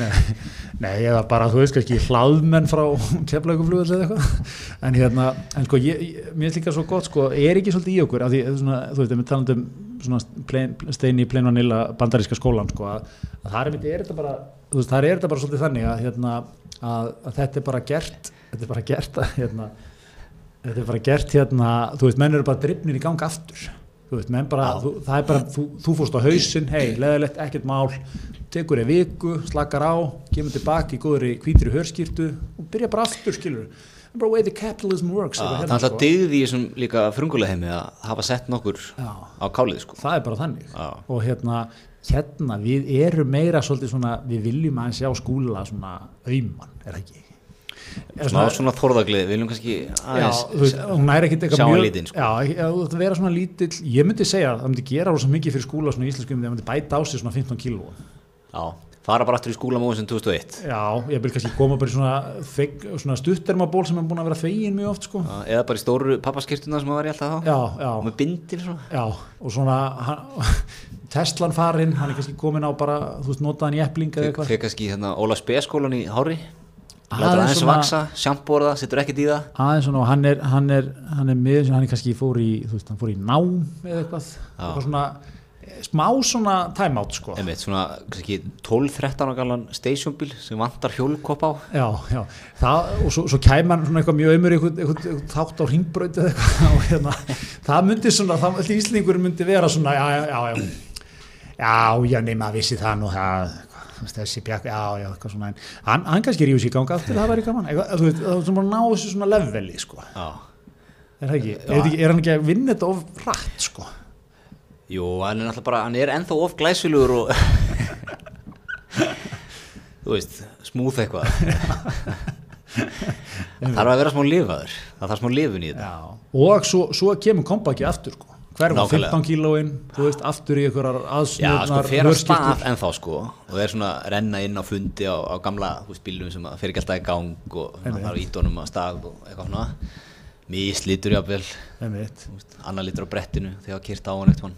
Nei, nei, eða bara, þú veist, kannski hlaðmenn frá keflauguflugull eða eitthvað. En hérna, en sko, ég, ég, mér er líka svo gott, sko, er ekki svolítið í okkur því, svona, þú veist, við talandum svona plain, stein í plain vanilla bandaríska skólan, sko, að, að það er er þetta bara, þú veist, það er þetta bara svolítið þannig að, hérna, að, að þetta er bara gert, þetta er bara gert að, (laughs) hérna, þetta er bara gert, hérna, þú veist, menn eru bara drifnir í gang aftur þú veist, menn bara, þú, það er bara þú, þú fórst á hausinn, hei, leðilegt, ekkert mál tekur þér viku, slakar á kemur tilbaka í góðri hvítri hörskýrtu og byrja bara aftur, skilur bara way the capitalism works eitthvað það er hérna, alltaf dyggði í þessum líka frungulega heimi að hafa sett nokkur Já. á kálið sko. það er bara þannig Já. og hérna, hérna við erum meira svolítið svona, við viljum að sjá skúla svona auman, er ekki? Smá svona þorðaglið, við viljum kannski aðeins sjá mjög lítinn, sko. Já, að vera svona lítill ég myndi segja að það myndi gera rosa mikið fyrir skúla svona íslenskum, það myndi bæta á sig svona 15 kíló Já, fara bara aftur í skúlamóðin sem 2001 Já, ég vil kannski koma bara í svona, svona stuttermaból sem er búin að vera fegin mjög oft sko. Já, eða bara í stóru pappaskirtuna sem það var í alltaf þá. Já, já, og með bindin svona. Já og svona hann, (laughs) Teslan farinn, hann er kannski komin á bara, þú veist, notaðan í eppling eða eitthvað. Þegar kannski hérna Óla Speskólan í Hári Lætur aðeins vaksa, sjampóra það, setur ekkert í það. Aðeins svona og hann er, hann er, hann er með, hann er kannski fór í, þú veist, hann fór í nám eða eitthvað, eitthvað svona smá svona time out sko. Einmitt, svona kannski 12-13 ára galan stationbíl sem vantar hjólkopp á. Já, já, það, og svo, svo hann svona eitthvað mjög ömur eitthvað, eitthvað, eitthvað þátt á ringbraut eða eitthvað (laughs) hérna, það myndi svona, það íslingur myndi vera svona, já, já, já, já, já, já, nema vissi það nú, það, þessi bjakk, já, já, eitthvað svona, hann, hann kannski rífur sér í ganga aftur, það væri gaman, eitthvað, þú veist, það er svona bara að ná þessu svona leveli, sko, Já. Er það ekki, er, er hann ekki að vinna þetta of rætt, sko, Jú, hann er náttúrulega bara, hann er ennþá of glæsilugur og (laughs) þú veist, smúð eitthvað. Þarf að vera smá lifaður. Það þarf smá lifun í þetta. Já, og svo, svo kemur kompaki aftur, sko, hverfa Nákvæmlega. 15 kílóin, þú veist, aftur í einhverjar Já, sko, fer á stað ennþá sko og er svona að renna inn á fundi á, á gamla þú veist, bílum sem að fer ekki alltaf í gang og það er ídónum að stað og eitthvað svona mislítur jáfnvel, annar lítur á brettinu þegar kýrt á hann eitt hann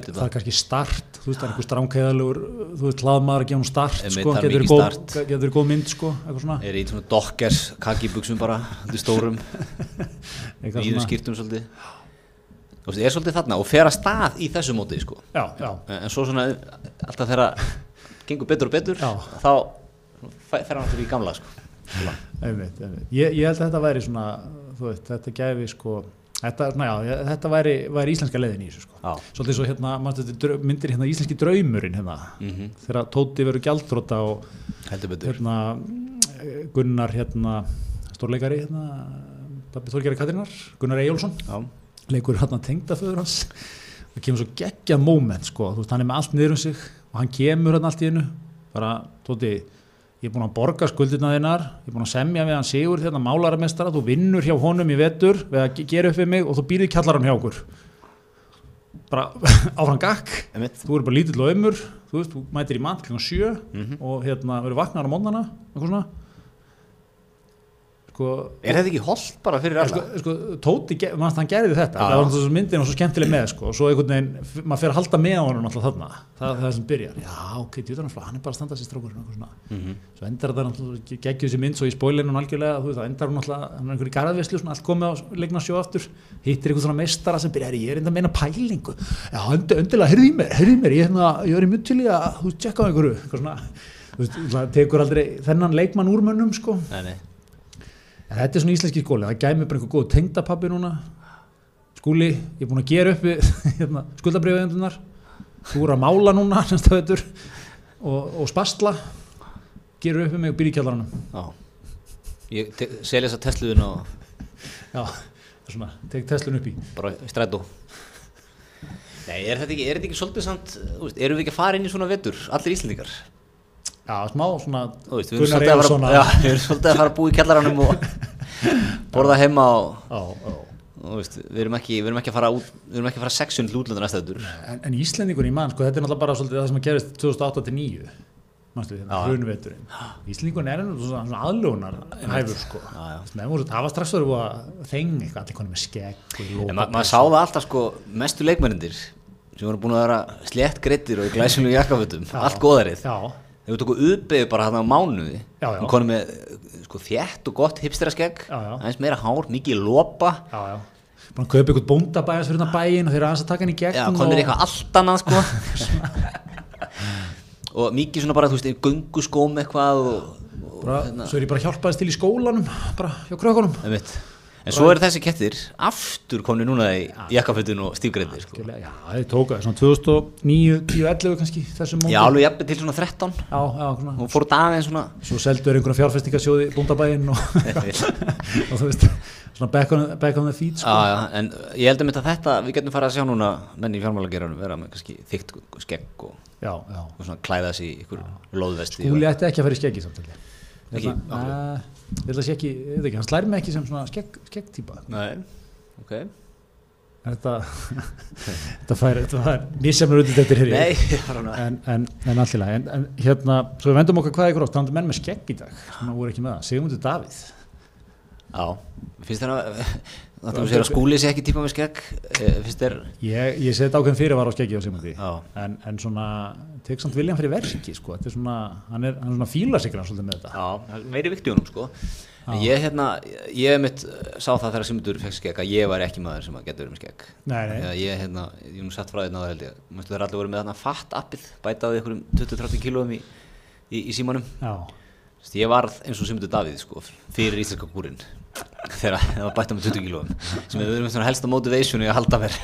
ekki það, það er kannski start. Þú veist, það er einhver stránkæðalegur þú veist, hlaðmaður að gefa hún start sko, það getur mikið góð, góð mynd sko, er í svona dockers kakibuxum bara, stórum. (laughs) Svona, skýrtum svolítið. Veist, er svolítið þarna og fer að stað í þessu móti sko. Já, já, en, svo svona alltaf þegar gengur betur og betur Já. þá fe- fer hann aftur í gamla sko einmitt, einmitt. Ég, ég held að þetta væri svona þú veist, þetta gæfi sko þetta, svona, já, þetta væri, væri íslenska leiðin í þessu sko. Svolítið svo hérna, drau- myndir hérna íslenski draumurinn hérna, Mhm. þegar Tóti verður gjaldþróta og hérna Gunnar hérna stórleikari hérna Þorgeri Katrínar, Gunnar Eyjólfsson Já. leikur hérna tengdaföður hans. Það kemur svo geggjað moment sko, þú veist, hann er með allt niður um sig og hann kemur hérna allt í einu. Bara, tóti, ég er búin að borga skuldirna þinnar, ég er búin að semja við hann Sigur hérna málaramestara, þú vinnur hjá honum í vetur við að ge- gera upp við mig og þú býrði kjallaran hjá okkur bara (laughs) áfram gakk þú eru bara lítill og ömur þú veist, þú mætir í mat kl. 7 Mhm. og hérna verður vaknar á mótnana eitthvað svona sko Er þetta ekki holdt bara fyrir alla? sko, sko, Tóti, manst, hann gerði þetta Já, það var náttúrulega myndin og svo skemmtileg með sko. og svo einhvern veginn, maður fer að halda með honum alltaf þarna, það er það sem byrjar já, ok, djúðan hann er bara að standa sér strákur. Mhm. svo endar þetta náttúrulega geggju þessi mynd svo í spoilerinu algjörlega, þú veist, það endar hún náttúrulega hann er einhver í garðvislu, svona allt komið á leikna sjó aftur hittir einhver svona meistara sem byrjar ég er enda að meina pælingu, já, undir, undirlega heyrði í mér, heyrði í mér, ég, hérna, ég er í mjög til í að þú veist, tjekka á einhverju, eitthvað svona þú veist, það tekur aldrei þennan leikmann úr mönnum sko. Nei, nei. En þetta er svona íslenski skóli, það gæmi bara einhver góð tengdapabbi núna. Skúli, ég er búin að gera upp (laughs) hérna, skuldabriðuðendunar þú eru að mála núna og, og spastla. Gera upp við mig og byrja í kjallaranum. Já. Ég selja þessa Tesluðin og já, það er svona, tek Teslun upp í. Bara strætó. Nei, er þetta ekki, er þetta ekki svolítið samt, erum við ekki að fara inn í svona vetur, allir Íslendingar? já, smá svona Þú veist, við erum svolítið að fara, að að búa í kjallaranum og borða heima og, og veist, við erum ekki, við erum ekki að fara út, við erum ekki að fara til útlanda næsta vetur. En, en Íslendingur í mann, sko, þetta er náttúrulega bara svolítið það sem að gerist 2008-2009 mannstu hérna, Já. hrunveturinn Íslendingur er svona, aðlónar hæfur sko það var strax að þeng eitthvað, allir konum með skegg og En ma maður sá það alltaf sko, mestu leikmennir sem voru búin að vera slétt greittir og í glæsinu jakkafötum, Já. allt góðarið. já, Þegar við tókum uppbyggðu bara hann á mánuði, Já, já. hún konum með sko, þétt og gott hipsteraskegg, aðeins meira hár, mikið búin að kaupa eitthvað bóndabæðans fyrir þetta bæinn og þeir aðeins að taka hann í gegn já, og... konir eitthvað allt annað sko. (laughs) og mikið svona bara, þú veist, gunguskóm eitthvað og, og bara, hérna, svo er ég bara hjálpaðist til í skólanum bara hjá krökkunum einmitt. En svo eru þessi kettir aftur komni núna í jakkafötun og stífgreifir sko. Já, þið tóka svona 2009, 10, 11 kannski Já, alveg jafnir til svona 13 Já, já, svona. Og fór daginn svona Svo seldur einhverja fjárfestingasjóði búndabæinn og, (laughs) og þú veist, svona back on, back on the feet sko. Já, já, en ég held um þetta þetta við getum farið að sjá núna menn í fjármálageranum vera með kannski þykkt skegg og, og svona klæða sig í ykkur lóðvesti Skúli ætti ekki að fara í skeggi samtali Ekki? Ég held að sé ekki, ég veit ekki, hann slær mig ekki sem svona skegg, skeggtýpa Nei, ok. Þetta, (laughs) þetta fær, þetta fær misjafnur út í. Þetta hér Nei, ég var hann að en, en, en allt í lagi. En, en hérna, svo við vendum okkar hvað ykkur átt, þannig menn með skegg í dag sem voru ekki með það, Sigmundur Davíð. Já, finnst þér að Það þú segir að skúli sé ekki típa með skegg eh, Finnst þér ég, ég seti ákveðin fyrir var á skeggi á Sigmundi Já, en, en svona, tek samt viljan fyrir versingi sko, þetta er svona, hann er, hann er svona fílasikran svolítið með þetta. Já, það er meiri vikt í honum sko. Ég hérna, ég mitt sá það þegar Simundur fekk skegg að ég var ekki maður sem að geta verið með skegg. Nei, nei. Eða Ég hérna, ég hef nú sett frá því náður held ég. Mæstu þeir allir voru með þarna fatt appið Bætaði ykkur um 20-30 kílóum í, í, í símanum. Já, Ég varð eins og Simundur Davíð sko Fyrir íslenska kúrin Þegar það var bætað með 20 kílóum. Sem við erum svona helsta motivationi að halda mér.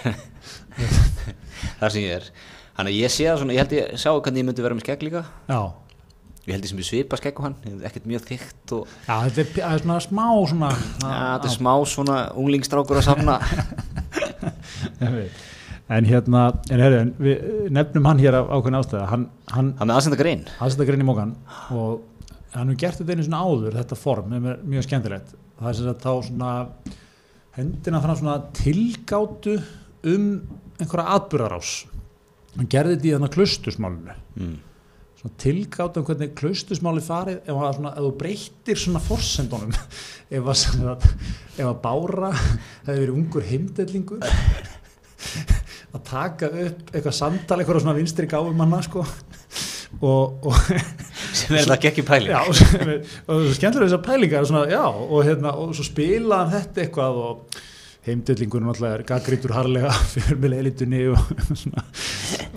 (laughs) Þar sem ég er. Þannig að ég sé það svona, ég held ég sjá hvernig ég myndi vera með skegg líka. Já. Ég held ég sem ég svipa skegg á hann, ekkert mjög þykkt og Já, þetta er, það er svona smá svona ja, þetta er smá svona unglingstrákur að safna. (laughs) En hérna, en herri, við nefnum hann hér af ákveðin ástæða hann, hann Það með aðsenda grein aðstæða grein í mókan og hann hefur gert þetta einu svona áður þetta form, sem er mjög skemmtilegt það er sem sagt þá svona hendina fram svona tilgátu um einhverja atbyrðarás hann gerði þetta í þannig klustusmálinu mm. svona tilgátu um hvernig klustusmáli farið ef, að svona, ef þú breytir svona forsendunum. (laughs) Ef að, ef að Bára hefði verið ungur heimdellingur að taka upp eitthvað samtal eitthvað svona vinstri gáfumanna sko. Og, og sem er þetta ekki pæling Já, og er- svo skemmtilega þessar pælingar svona, já, og, hérna, og svo spila hann þetta eitthvað og heimdöllingurinn náttúrulega er gaggrítur harlega (laughs) fyrir með leilitunni og, svona,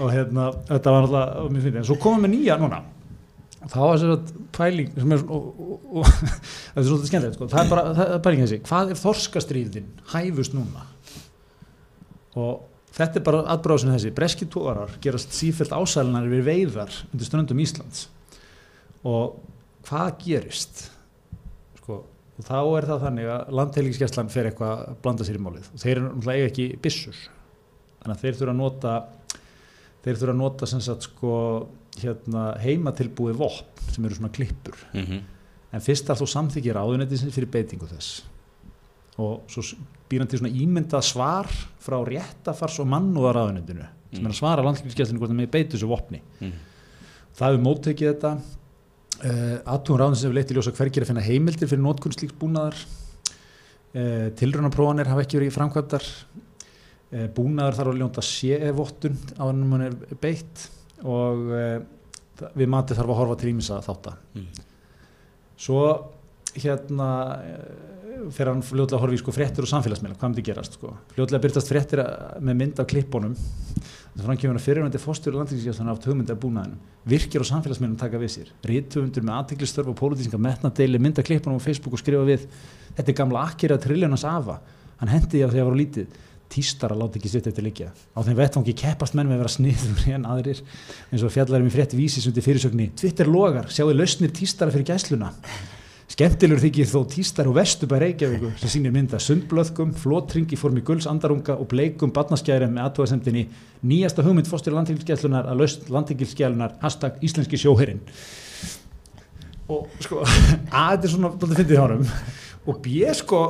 og hérna, þetta var fyndið, en svo komum við nýja núna. Þá var þess að pæling sem er svona, og, og, og (laughs) þetta er svolítið skemmtilegt sko. það er bara, það er pæling þessi hvað er þorskastríðin hæfust núna? Og þetta er bara atbráðsinn þessi, breski tóarar gerast sífælt ásælunar við veiðar undir ströndum Íslands og hvað gerist sko, og þá er það þannig að landheilingsgæslan fer eitthvað að blanda sér í málið og þeir eru náttúrulega ekki byssur þannig að þeir þurfa að nota þeir þurfa að nota sem sagt sko hérna heimatilbúið vopn sem eru svona klippur mm -hmm. en fyrst að þú samþykir áðunetið fyrir beitingu þess og svo býr hann til svona ímyndað svar frá réttafars og mannúðar áðunetinu sem Mm. er að svara landheilingsgæslinu hvort það með beitu þessu vopni Mm. það hefur móttekið þetta uh, aðtúum ráðin sem hefur leitt í ljósa hvergir að finna heimildir fyrir nótkunn slíks búnaðar. Uh, tilrunaprófanir hafa ekki verið framkvæmdar. Uh, búnaðar þarf að ljónda sé-vottun á ennum hann er beitt og við matið þarf að horfa til ímins að þátta. Mm. svo hérna fer hann fljótlega að horfa í sko fréttir og samfélagsmiðla, hvað myndi gerast sko? Fljótlega byrtast fréttir að- með mynd af klippunum þannig að kemur að fyrirvændi fórstjóri landinskjæslan átt hugmyndi af búnaðinum virkir og samfélagsmiðlum taka við sér. Rítufundur með aðtiklisstörf og pólitísinga metnadeili mynda klippunum á Facebook og skrifa við þetta er gamla akkera triljónans afa. Hann hendi því að þegar voru lítið. Tístar að láta ekki sitt eftir liggja. Á þeim vettvangi keppast menn með að vera sniður en aðrir eins og fjallarum í frétti vísis undir fyrirsögni Twitter logar, sjáu lausnir tístara fyrir gæsluna Skemmtilegur þykir þó tístar og vestubæ Reykjavíku sem sýnir mynda sundblöðkum, flótring í formi gulls andarunga og bleikum barnaskærum með aðtóðasendinni nýjasta hugmynd fórstur landingilskjæðlunar að laust landingilskjæðlunar hashtag íslenski sjóherinn. Og sko (laughs) að þetta er svona dálítið fyndið hjá honum. Og B sko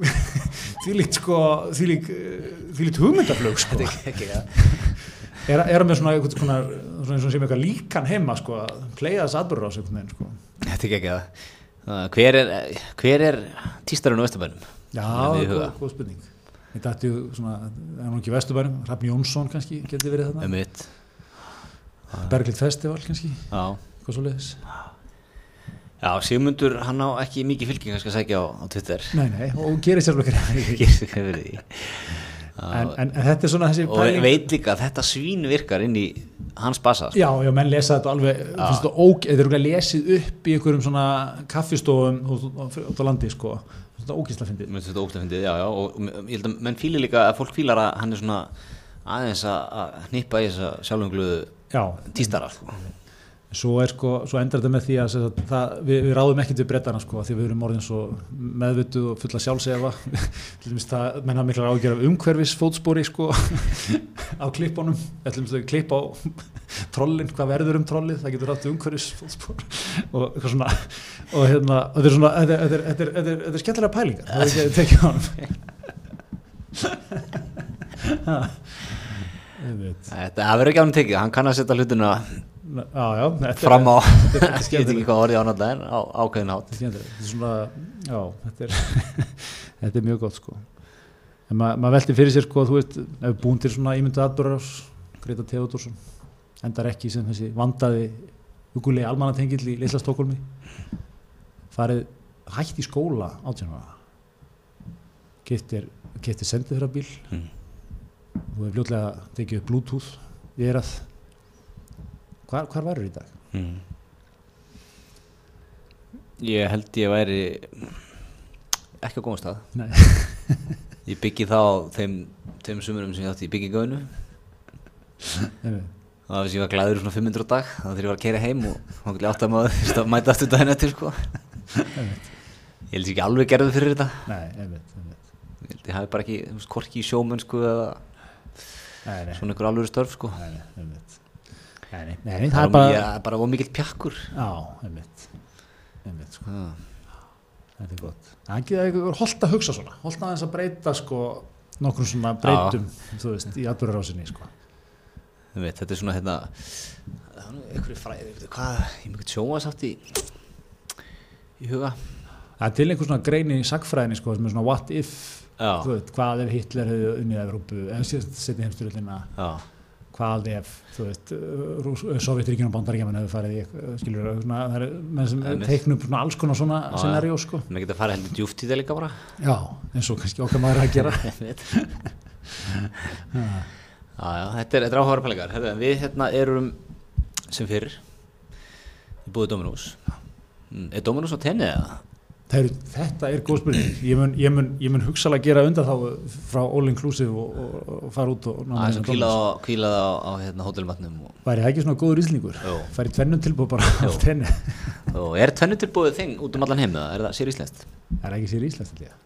(laughs) því líkt sko því líkt, hugmyndaflög sko. Ekki það er, er hann með svona eitthvað svona, svona sem eitthvað líkan heima sko að playa þess aðbörður á sig sko. Þetta er ekki það Uh, hver er, hver er tístarinn á Vesturbænum? Já, góð, spurning. Ég dætti svona, er hann ekki í Vesturbænum Hrafn Jónsson kannski, geti verið þarna. Berglind Festival kannski, Já, hvað svo leiðis Já Sigmundur, hann á ekki mikið fylgjum kannski að sækja á, á Twitter. Nei, nei, og gerir (laughs) sér okkur Gerir fyrir því. En, en, en þetta er svona þessi og veit líka að þetta svín virkar inn í hans bassa sko. Já, já, menn lesa þetta alveg þetta þetta er okkur lesið upp í einhverjum svona kaffistofum út á landi, sko. Þetta er ógísla fyndið þetta ógæslega fyndið, já, já, og ég held að menn fýlir líka að fólk fýlar að hann er svona aðeins að að hnippa í þessa sjálfungluðu Já, tístara sko. Svo sko, svo endar þetta með því að sagt, það, við, við ráðum ekkert við brettana sko, því við erum orðin svo meðvituð og fulla sjálfsefa. (laughs) Það, menn hafa miklar ágjör af umhverfis fótspori sko (laughs) á að klippa á (laughs) trollin, hvað verður um trollið það getur átt umhverfis fótspor og eitthvað svona, og hérna þetta er svona, þetta er, skemmtilega pælingar, það er ekki að tekja á hann Einmitt. Þetta það verður ekki ánum tekið, hann kann að setja hlutina Já, já, þetta er- fram á, er- er (laughs) ég veit ekki hvað orðið ánallega en á ákveðin átt Þetta er skemmtilegt. Þetta er svona, já, þetta er, (laughs) þetta er mjög gott sko. En ma maður velti fyrir sér sko, þú veist, ef við búin til svona ímyndu atbúrarás, Greta Theodorsson, endar ekki sem þessi vandaði hugulegi almannatengill í Lilla Stokkolmi, farið hætt í skóla átjánara, getur, getur sendið þeirra bíl, Mm. þú hefur fljótlega tekið upp bluetooth, við erum að, hvar, hvar varur í dag? mm. Ég held ég væri ekki á góðum stað. (laughs) Ég byggi þá þeim, þeim sumurum sem ég átti í byggingauðinu Einmitt. Það að ég var glæður svona 500 á dag þannig að þegar ég var að keira heim og þá gæti átt að maður að mæta aftur daginn eftir sko. Ég held ég ekki alveg gerðu fyrir þetta Nei, einmitt, einmitt. Ég held ég hafi bara ekki, þú veist, korki í sjómennsku eða Nei, nei, svona ykkur alvöru störf sko nei, nei, einmitt. Nei, nei, það Það er bara, ég er bara ómikill pjakkur. Já, einmitt, einmitt, sko, þetta er gott. Það er eitthvað holdt að hugsa svona, holdt aðeins að breyta, sko, nokkrum svona breytum, þú veist, í atbyrðarásinni, sko. Þetta er svona hérna það er einhverju fræði, hvað, ég mjög sjóasátt í í huga. Það er til einhver svona grein í sagfræðinni, sko, sem er svona what if, Já, þú veit, hvað ef Hitler hefði unnið Evrópu, ef síðast setið heimstyrjöldina, já, hvað ef, þú veist, Sovjetríkjum og Bandaríkjaman hefði farið í, skilur, svona, það er sem Einmitt. teiknum svona alls konar svona scenarió, sko. maður geta farið heldur djúft í það líka bara Já, eins og kannski okkar maður að gera. (laughs) Já, já, þetta er, er áhugaður pælingar Við hérna erum sem fyrir í búið Dominós Mm, Er Dominós á tenni eða? Eru, þetta er góð spurning. Ég mun, ég mun, ég mun hugsalega gera undan þá frá all inclusive og, og, og fara út og ná Dominos. á, kvílað á, á hérna, hótelmatnum og, væri það ekki svona góður íslningur? Færi tvennum tilbúið bara á tenni er tvennu tilbúið þing út um allan heim eða er það sér íslenskt? það er ekki sér íslenskt ég.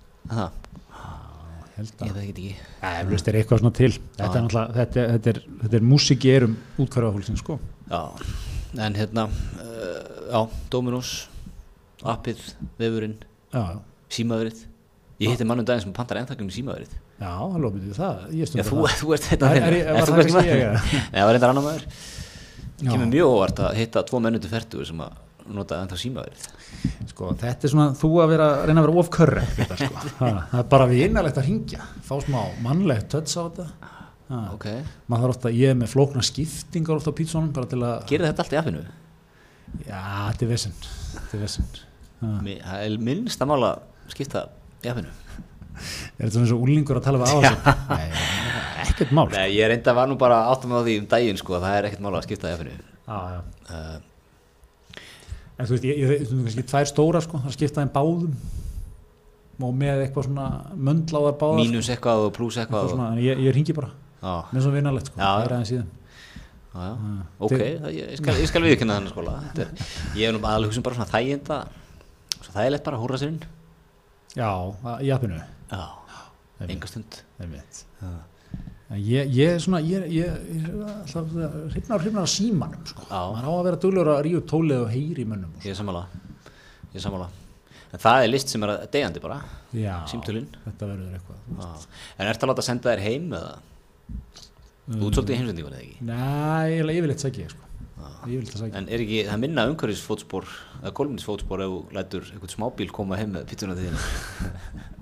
Held ég að það ekki. Ekki eflaust er eitthvað svona til. Þetta er þetta, er- þetta er, þetta er músík í erum útkvarfafólksins sko. En hérna uh, Já, Dominós appið, vefurinn, já, já, símaverið. Ég hitti mannum daginn sem pantar ennþakkjum í símaverið. Já, hann lofið það. Ég Já, stundar þú, það. þú ert þetta var það (laughs) var reyndar annar maður. Já. Kemur mjög óvart að hitta tvo mennutu færtugur sem að nota ennþá símaverið. Sko, þetta er svona þú að vera, reyna að vera of körre þetta, sko. (laughs) Það er bara vinalegt að ringja fá smá mannlegt tötts á þetta. Ha. Ok, maður þarf ofta, ég er með flókna skiptingar ofta á pítsunum gerir þetta allt í appinu? já, þetta er vesen er Það er minnst að mála skipta appinu er þetta svona eins og úlingur að tala við áherslu nei, ekkert mál Nei, ég reynda var nú bara áttum á því um daginn sko, það er ekkert mála að skipta já, já. uh, en þú veist, ég, ég, ég þú veist kannski tvær stóra sko, það skipta þeim báðum. Og með eitthvað svona möndláðar báðar Mínus eitthvað og pluss eitthvað eitthvað og, ég, ég ringi bara. Já, með svona vinalegt sko, það er aðeins síðan. Já, já. Ha. Ok, það, ég, ég skal, ég skal viðkynna þennan skóla er, Ég hef nú aðalega hugsa um bara svona þæginda Svo þægilegt bara, húra sér inn já, í appinu Já, enga stund ég, er svona ég, ég, ég er hrifnar af símanum sko. Já. maður á að vera duglur að ríu tólið og heyri í mönnum og Ég er er sammála En það er list sem er að deyjandi bara svo. já, Símtölin þetta verður eitthvað þú veist. Já. En ertu að láta senda þér heim eða Þú ert svolítið í heimsendingun eða ekki Nei, ég er yfirleitt sæki ég sko. Að En er ekki, það er minna umhverfisfótspor eða kolminisfótspor ef þú lætur einhvern smábíl koma heim með pizzuna til þín (laughs)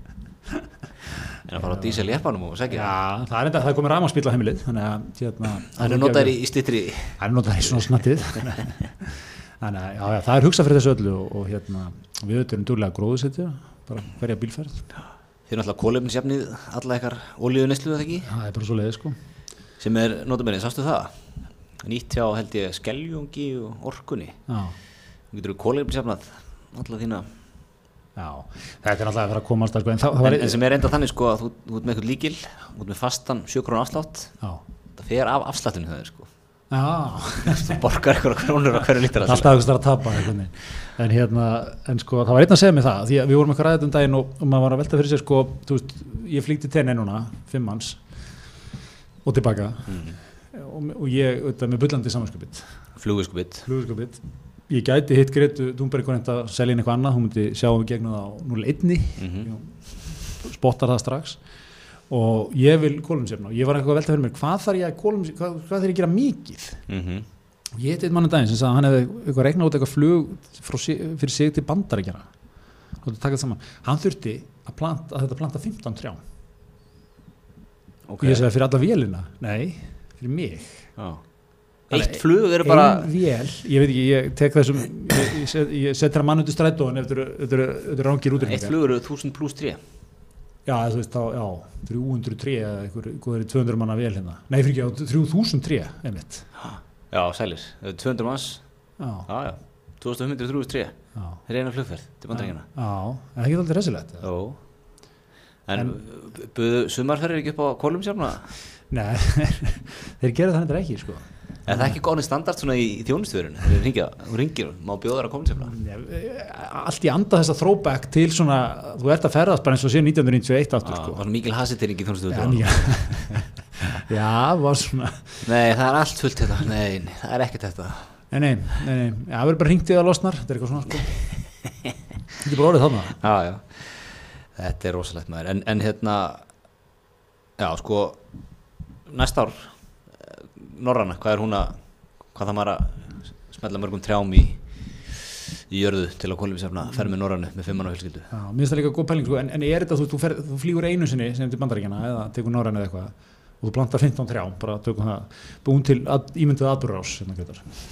En að fara á dísel jeppanum og segja Já, það er enda, það er komið rafmagsbíl á heimilið þannig að hérna, Það er notaður í, í stittri Það er notaður í svona snattið. (laughs) Þannig að já, já, það er hugsað fyrir þessu öllu og, og hérna, við auðvitað erum duglega að gróðusetja bara hverja bílferð. Þeir náttúrulega kólefnisjafnið alla ykkar ólíðu neslu eða ekki? Það er bara svo leiði sko. Sem er, notabene, sástu það nýtt hjá held ég skeljungi og orkunni. Þú getur kólefnisjafnað alla þína? Já, þetta er alltaf að fara að komast að sko en en, en sem er enda þannig sko að þú, þú ert með eitthvað líkil þú ert með fastan 7 krónu afslátt. Já, það fer af afsláttinu það sko. Já. Þú borgar eitthvað krónur á hverju lítra alltaf einhvers þar að tapa en hérna, en sko það var einn að segja mig það því að við vorum eitthvað ræðið um daginn og, og maður var að velta fyrir sér sko, þú veist, ég flýtti tenni núna, fimm manns og tilbaka. Mm. Og, og ég, auðvitað, með bullandi samanskapit flugviskubit. Flugskapit ég gæti hitt Gretu Thunberg einhvern veginn að selja inn eitthvað annað, hún myndi sjá um gegnum það á 0-1 mm spottar það strax. Og ég vil kólunsefna og ég var eitthvað að velta fyrir mér hvað þarf ég að kólunsefna, hvað, hvað þarf ég að gera mikið? -hmm. og ég heit eitt mann um daginn sem sagði að hann hefði eitthvað reiknað út eitthvað flug sig- fyrir sig til bandaríkjana og þetta taka saman, hann þurfti að, planta, að þetta planta 15 trjám. Ok. Og ég sagði fyrir alla vélina, nei, fyrir mig. Já. Eitt flug er bara ein vél, ég veit ekki, ég tek þessum ég, ég, set, ég set þér mann undir strætóin ef þetta eru rángir út eitt flug eru 1000 pluss 3 Já, þú veist þá, já, 303 eða einhver, hvað er 200 manna vel hérna. Nei, fyrir ekki, á 3003, einmitt. Já, það eru 200 manns. Já, já, já, 2500 303 já, reyna flugferð til bandaríkjana já, en það getur aldrei resilegt Jó. En, en buðu sumarferðir ekki upp á kolumsjárna? Nei, (laughs) þeir gera það hendur ekki, sko. Er það ekki góðni standart svona í, í þjónustuverun? Þegar þú ringir, má bjóða þér að kolumsjárna? Nei, Allt í anda þessa throwback til svona, þú ert að ferðast bara eins og sé 1991 aftur, Það sko. var mikil hasitering í Já, þjónustuverun (laughs) já, já, var svona. Nei, það er allt fullt þetta. Nei, nei, það er ekkert þetta. Nei, nei, nei, nei, já, það verður bara hringt í það losnar, þetta er eitthvað svona, sko. (laughs) Þetta er bara orðið þarna. Já, já. Þetta er rosalegt maður. En, en hérna Já, sko Næsta ár eh, Norræna, hvað er hún að Hvað það maður að Smetla mörgum trjám í Í jörðu til að kolumsjárna Ferð með Norrænu með fimmann og fjölskyldu? Já, mér finnst það líka góð pæling, sko, en, en er þetta, þú, þú, fer, þú flýgur einu sinni sem til bandaríkjana eða tekur norræn eða eitthvað og þú plantar 15 trjám, bara tökum það búin til að, ímyndið atbyrðarás hérna,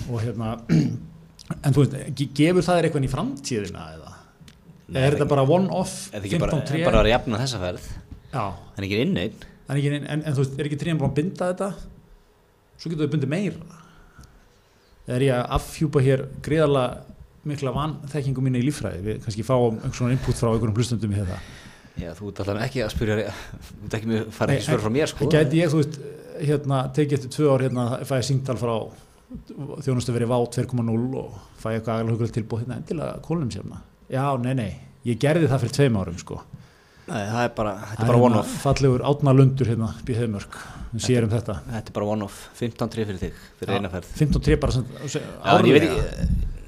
og hérna (clears throat) en þú veist, ge- gefur það þér eitthvað í framtíðina eða? Nei, er það þetta bara Er það ekki 15 bara, tré? bara að jafna þessa ferð? Já, En ekki inn einn en, en, en þú veist, er ekki tríðan bara að binda þetta? Svo getur þau bundið meira. Er ég að afhjúpa hér greiðarlega mikla vanþekkingu mínu í líffræði? Við kannski fáum einhvern svona input frá einhverjum hlustundum í þetta. Já, þú ert alltaf ekki að spyrja Þú ert ekki með fara ekki svör frá mér sko Gæti ég, þú veist, hérna, tekið eftir tvö ár, hérna, fæ ég síngtal frá þjónustu verið VÁ 2.0 og fæ ég eitthvað hugulegt tilbúið hérna endilega kólumsefna. Já, nei, nei, ég gerði það fyrir tveim árum, sko. Nei, það er bara, þetta Það er bara hérna one-off Fallegur átna lundur hérna, býð heimörk, við séum þetta. Þetta er bara one-off 15 tré fyrir þig, fyrir eina ferð 15 tré bara sem, Já, ekki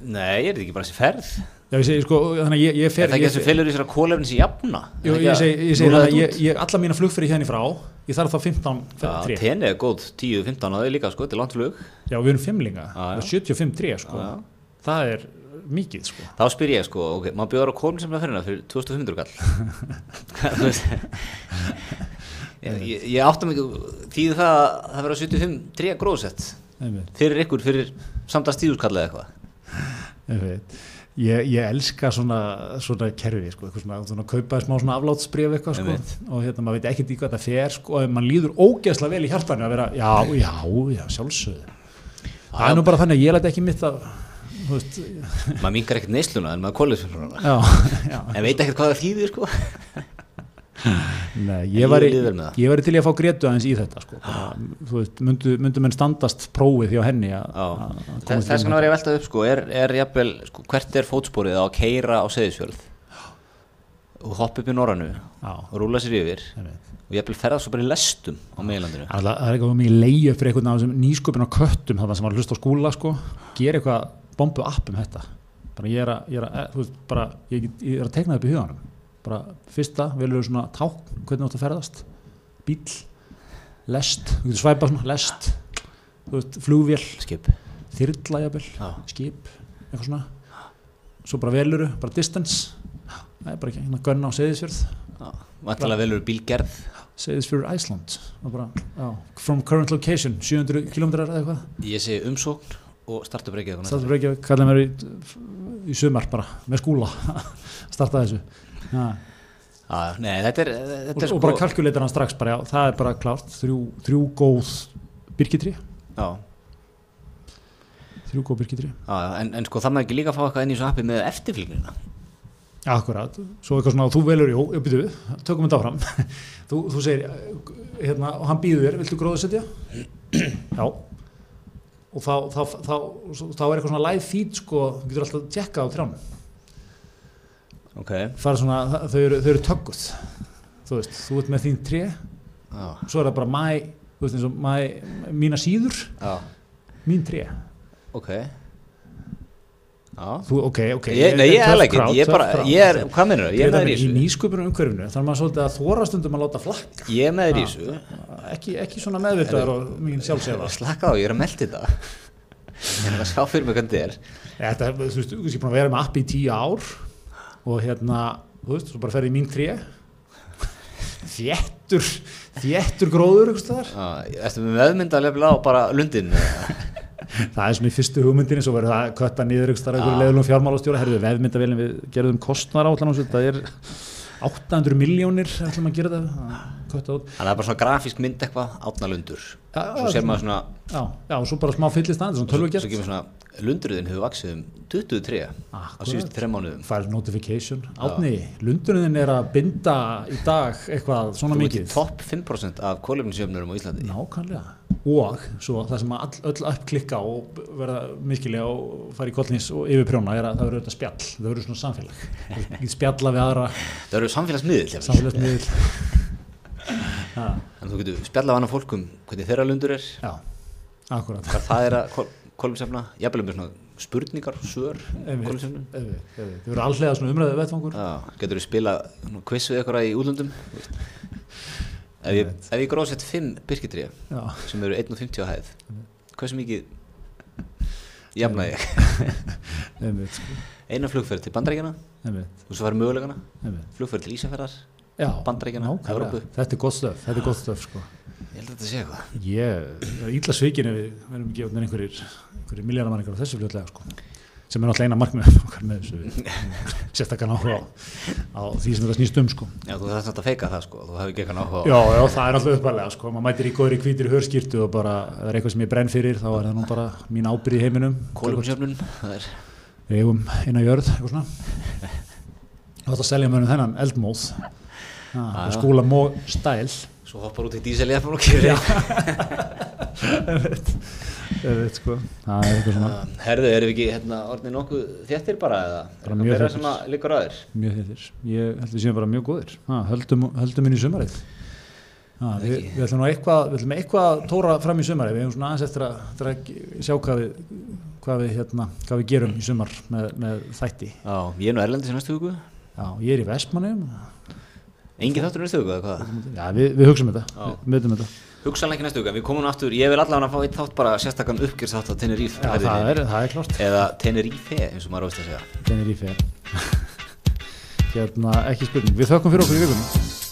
Nei, ég er ekki bara þessi ferð Já, ég segi, sko, þannig að ég, ég fer... Er það ekki þessi fer- fylgur í sér að kólefnis í jafna? Jú, Er það ég segi, að ég segi að þetta ég, ég, alla mína flugfyrir hérna í frá, ég þarf þá 15 Já, tré. tenni er góð 10-15 á þau líka, sko, þetta er langt flug Já, við erum fimmlinga, Já, já. og 75 tré, sko. Já, já. Það er mikið, sko. Þá spyr ég, sko, ok, maður bjóður á kólefnisjafna ferðina fyrir 2500 kall Hvað, þú veist Ég, ég, ég áttum ekki, þýði það að það vera 75 tré gróðsett Einmitt. fyrir ykkur, fyrir samtast tíðuskall eða eitthvað Ég. Ég, elska svona, svona kerfi, sko, svona, svona kaupaði smá svona aflátsbrif eitthvað, sko, og hérna, maður veit ekkert í hvað það fer, sko, og mann líður ógeðslega vel í hjartanu að vera, já, já, já, sjálfsögðu. Það er nú bara þannig að ég læti ekki mitt að, veist, Maður mingar ekkert neysluna en maður kólefnisjafna já, (laughs) já, En veit ekkert hvað það þýðir, sko. Nei, ég með það. ég væri til í að fá gretu aðeins í þetta, sko, veist, myndu, myndu menn standast prófið hjá henni Já, að- að þess vegna var ég að velta upp sko, er, er jafnvel, sko, hvert er fótsporið að keira á seðisfjörð og hoppa upp í norrannu og rúla sér yfir ég og jafnvel ferða svo bara í lestum á meðlandinu Það er eitthvað mikið leiði fyrir einhvern nýsköpun á köttum þarna sem var að hlusta á skúla sko, gera eitthvað bombu app um þetta. Bara ég er að, ég er að, veist, bara ég, ég er að tekna upp í huganum. Bara fyrsta, velur svona ták hvernig þú átt að ferðast, bíl lest, þú getur svæpað svona lest, þú veist, flugvél. Skip. Já. skip eitthvað svona, svo bara veluru bara distance, það er bara ekki hérna gönna á Seyðisfjörð, vantilega velur bílgerð. Seyðisfjörð Iceland. Og bara, já, from current location 700 km eða eitthvað. Ég segi umsókn og starta breykið Starta Reykjavík, kallaði mér í, í sumar bara, með skúla. (laughs) Starta þessu. Ja. Já, nei, þetta er, þetta og, er sko og bara kalkuleitar hann strax bara, já, það er bara klárt. Þrjú, þrjú góð byrkitri já, þrjú góð byrkitri já, en, en sko það maður ekki líka að fá eitthvað inn í svo appi með eftirfylgnina. Akkurat, svo eitthvað svona, þú velur, jú, ég byrju, tökum þetta áfram. (laughs) Þú, þú segir, hérna, og hann býður þér, viltu gróðsetja? (clears throat) Já og þá, þá, þá, þá, þá er eitthvað svona live feed, sko, þú getur alltaf að tjekka á trjánum. Ok, fara svona, þau eru, þau eru tögguð. Þú veist, þú ert með þín tré. Já, svo er það bara mæ, veist mæ mína síður, já, mín tré. Ok þú, ok, ok Ég, nei, ég er ekki, ég er bara, ég er, hvað minnur það? Ég er með dæmis í nýsköpunum umhverfinu þarf maður svolítið að þóra stundum að láta flakka. Ég er með þér í Já. þessu. ekki, ekki svona meðvitaður og mín sjálfsefa (laughs) Slaka á, ég er að melda þetta. Ég er að sjá fyrir mig hvernig þetta er. Þetta, þú veist, ég er búin að vera með appi í tíu ár og hérna, þú veist, svo bara ferði í mín tré. Þéttur þéttur gróður einhvers á það er svona í fyrstu hugmyndinni svo verður það kötta niður staðar einhverju Já. leðlum fjármálastjóra, herðu veðmyndavélum við gerðum kostnar átlan það er 800 miljónir ætlum að gera þetta kötta út. Þannig að það er bara svona grafísk mynd eitthvað átnalundur Svo sér maður svona já, já, og svo bara smá fyllist aðeins, svona Svo tölvugjert kemur svona Lundurðin hefur vaksið um 20 tré á Akkurat. síðustu þreim mánuðum. Fær notification, átni lundurinn er að binda í dag eitthvað svona Þú ert í mikið? topp 5% af kólefnisjöfnurum á Íslandi. Nákvæmlega. Og svo það sem all, öll upp klikka og verða miskilega og fara í kollnís og yfir prjóna er að það verður þetta spjall, það verður svona samfélag. (laughs) Spjalla við aðra. Það eru samfélagsmiðil samfélagsmiðil Já, (laughs) En þú getur spjallað annað fólk um hvernig þeirra lundur er. Já, akkurat. Það er að kólefnisjöfna jafnvel með svona spurningar, Einmitt. kólefnisjöfnun Þau verður allega svona umræðu vettfangur getur þú spila quiz við ykkur í útlöndum. (laughs) Ef ég, ef ég gróðsett 5 birkitré Já, sem eru 1.50 á hæð hversu mikið jafna ég? Sko, eina flugferð til bandaríkjana einmitt, og svo var mögulegana flugferð til Ísafjörðar Evrópu. Þetta er gott stöf, þetta er gott stöf sko. Ég held að þetta sé eitthvað. Ég er ítla svikin ef við verðum ekki átnir einhverjir, einhverjir milljardamanningar á þessu fljótlega sko. Sem er náttúrulega eina markmið okkar með þessu (laughs) sérstakkan áhuga á, því sem þetta snýst um sko. Já, þú þarfst að feika það sko. Þú hefði ekki eitthvað áhuga Já, já, það er alltaf uppalega sko, maður mætir í góðri hvítir hörskýrtu og bara, það er eitthvað sem ég brenn fyrir þá er það nú bara mín ábyrð í heiminum. Er Við eigum eina jörð, eitthvað svona. Þú ætti að selja mönnum þennan eldmóð Já. skúla mó stæl. Svo hoppar út í díseljafn og kýri Ég veit sko, það er eitthvað svona herðu, erum við ekki hérna orðin nokkuð þéttir bara eða? Er mjög meira þéttir. sem að liggur á þér? Mjög þettir ég held við séum bara mjög góðir. Ha, höldum, höldum inn í sumarið. Ha, við, við ætlum eitthvað við ætlum eitthvað tóra fram í sumarið. Við hefum svona aðeins eftir að, eftir að sjá hvað við, hvað við, hérna, hvað við gerum í sumar með, með þætti. Já, ég er nú erlendis í næstu hugu já, ég er í Vestmannum engin þáttur næstu hugu eða hvað? Já, við, við hugsaum þetta, við veitum þetta. Hugsanlega ekki næstu hugu, en við komum aftur. Ég vil allavega að fá eitt þátt bara sérstakann uppgjörð þátt á Tenerife já, það er, það er klart eða Tenerife eins og maður ást að segja. Tenerife. (laughs) Hérna, ekki spurning, við þökkum fyrir okkur í vikunum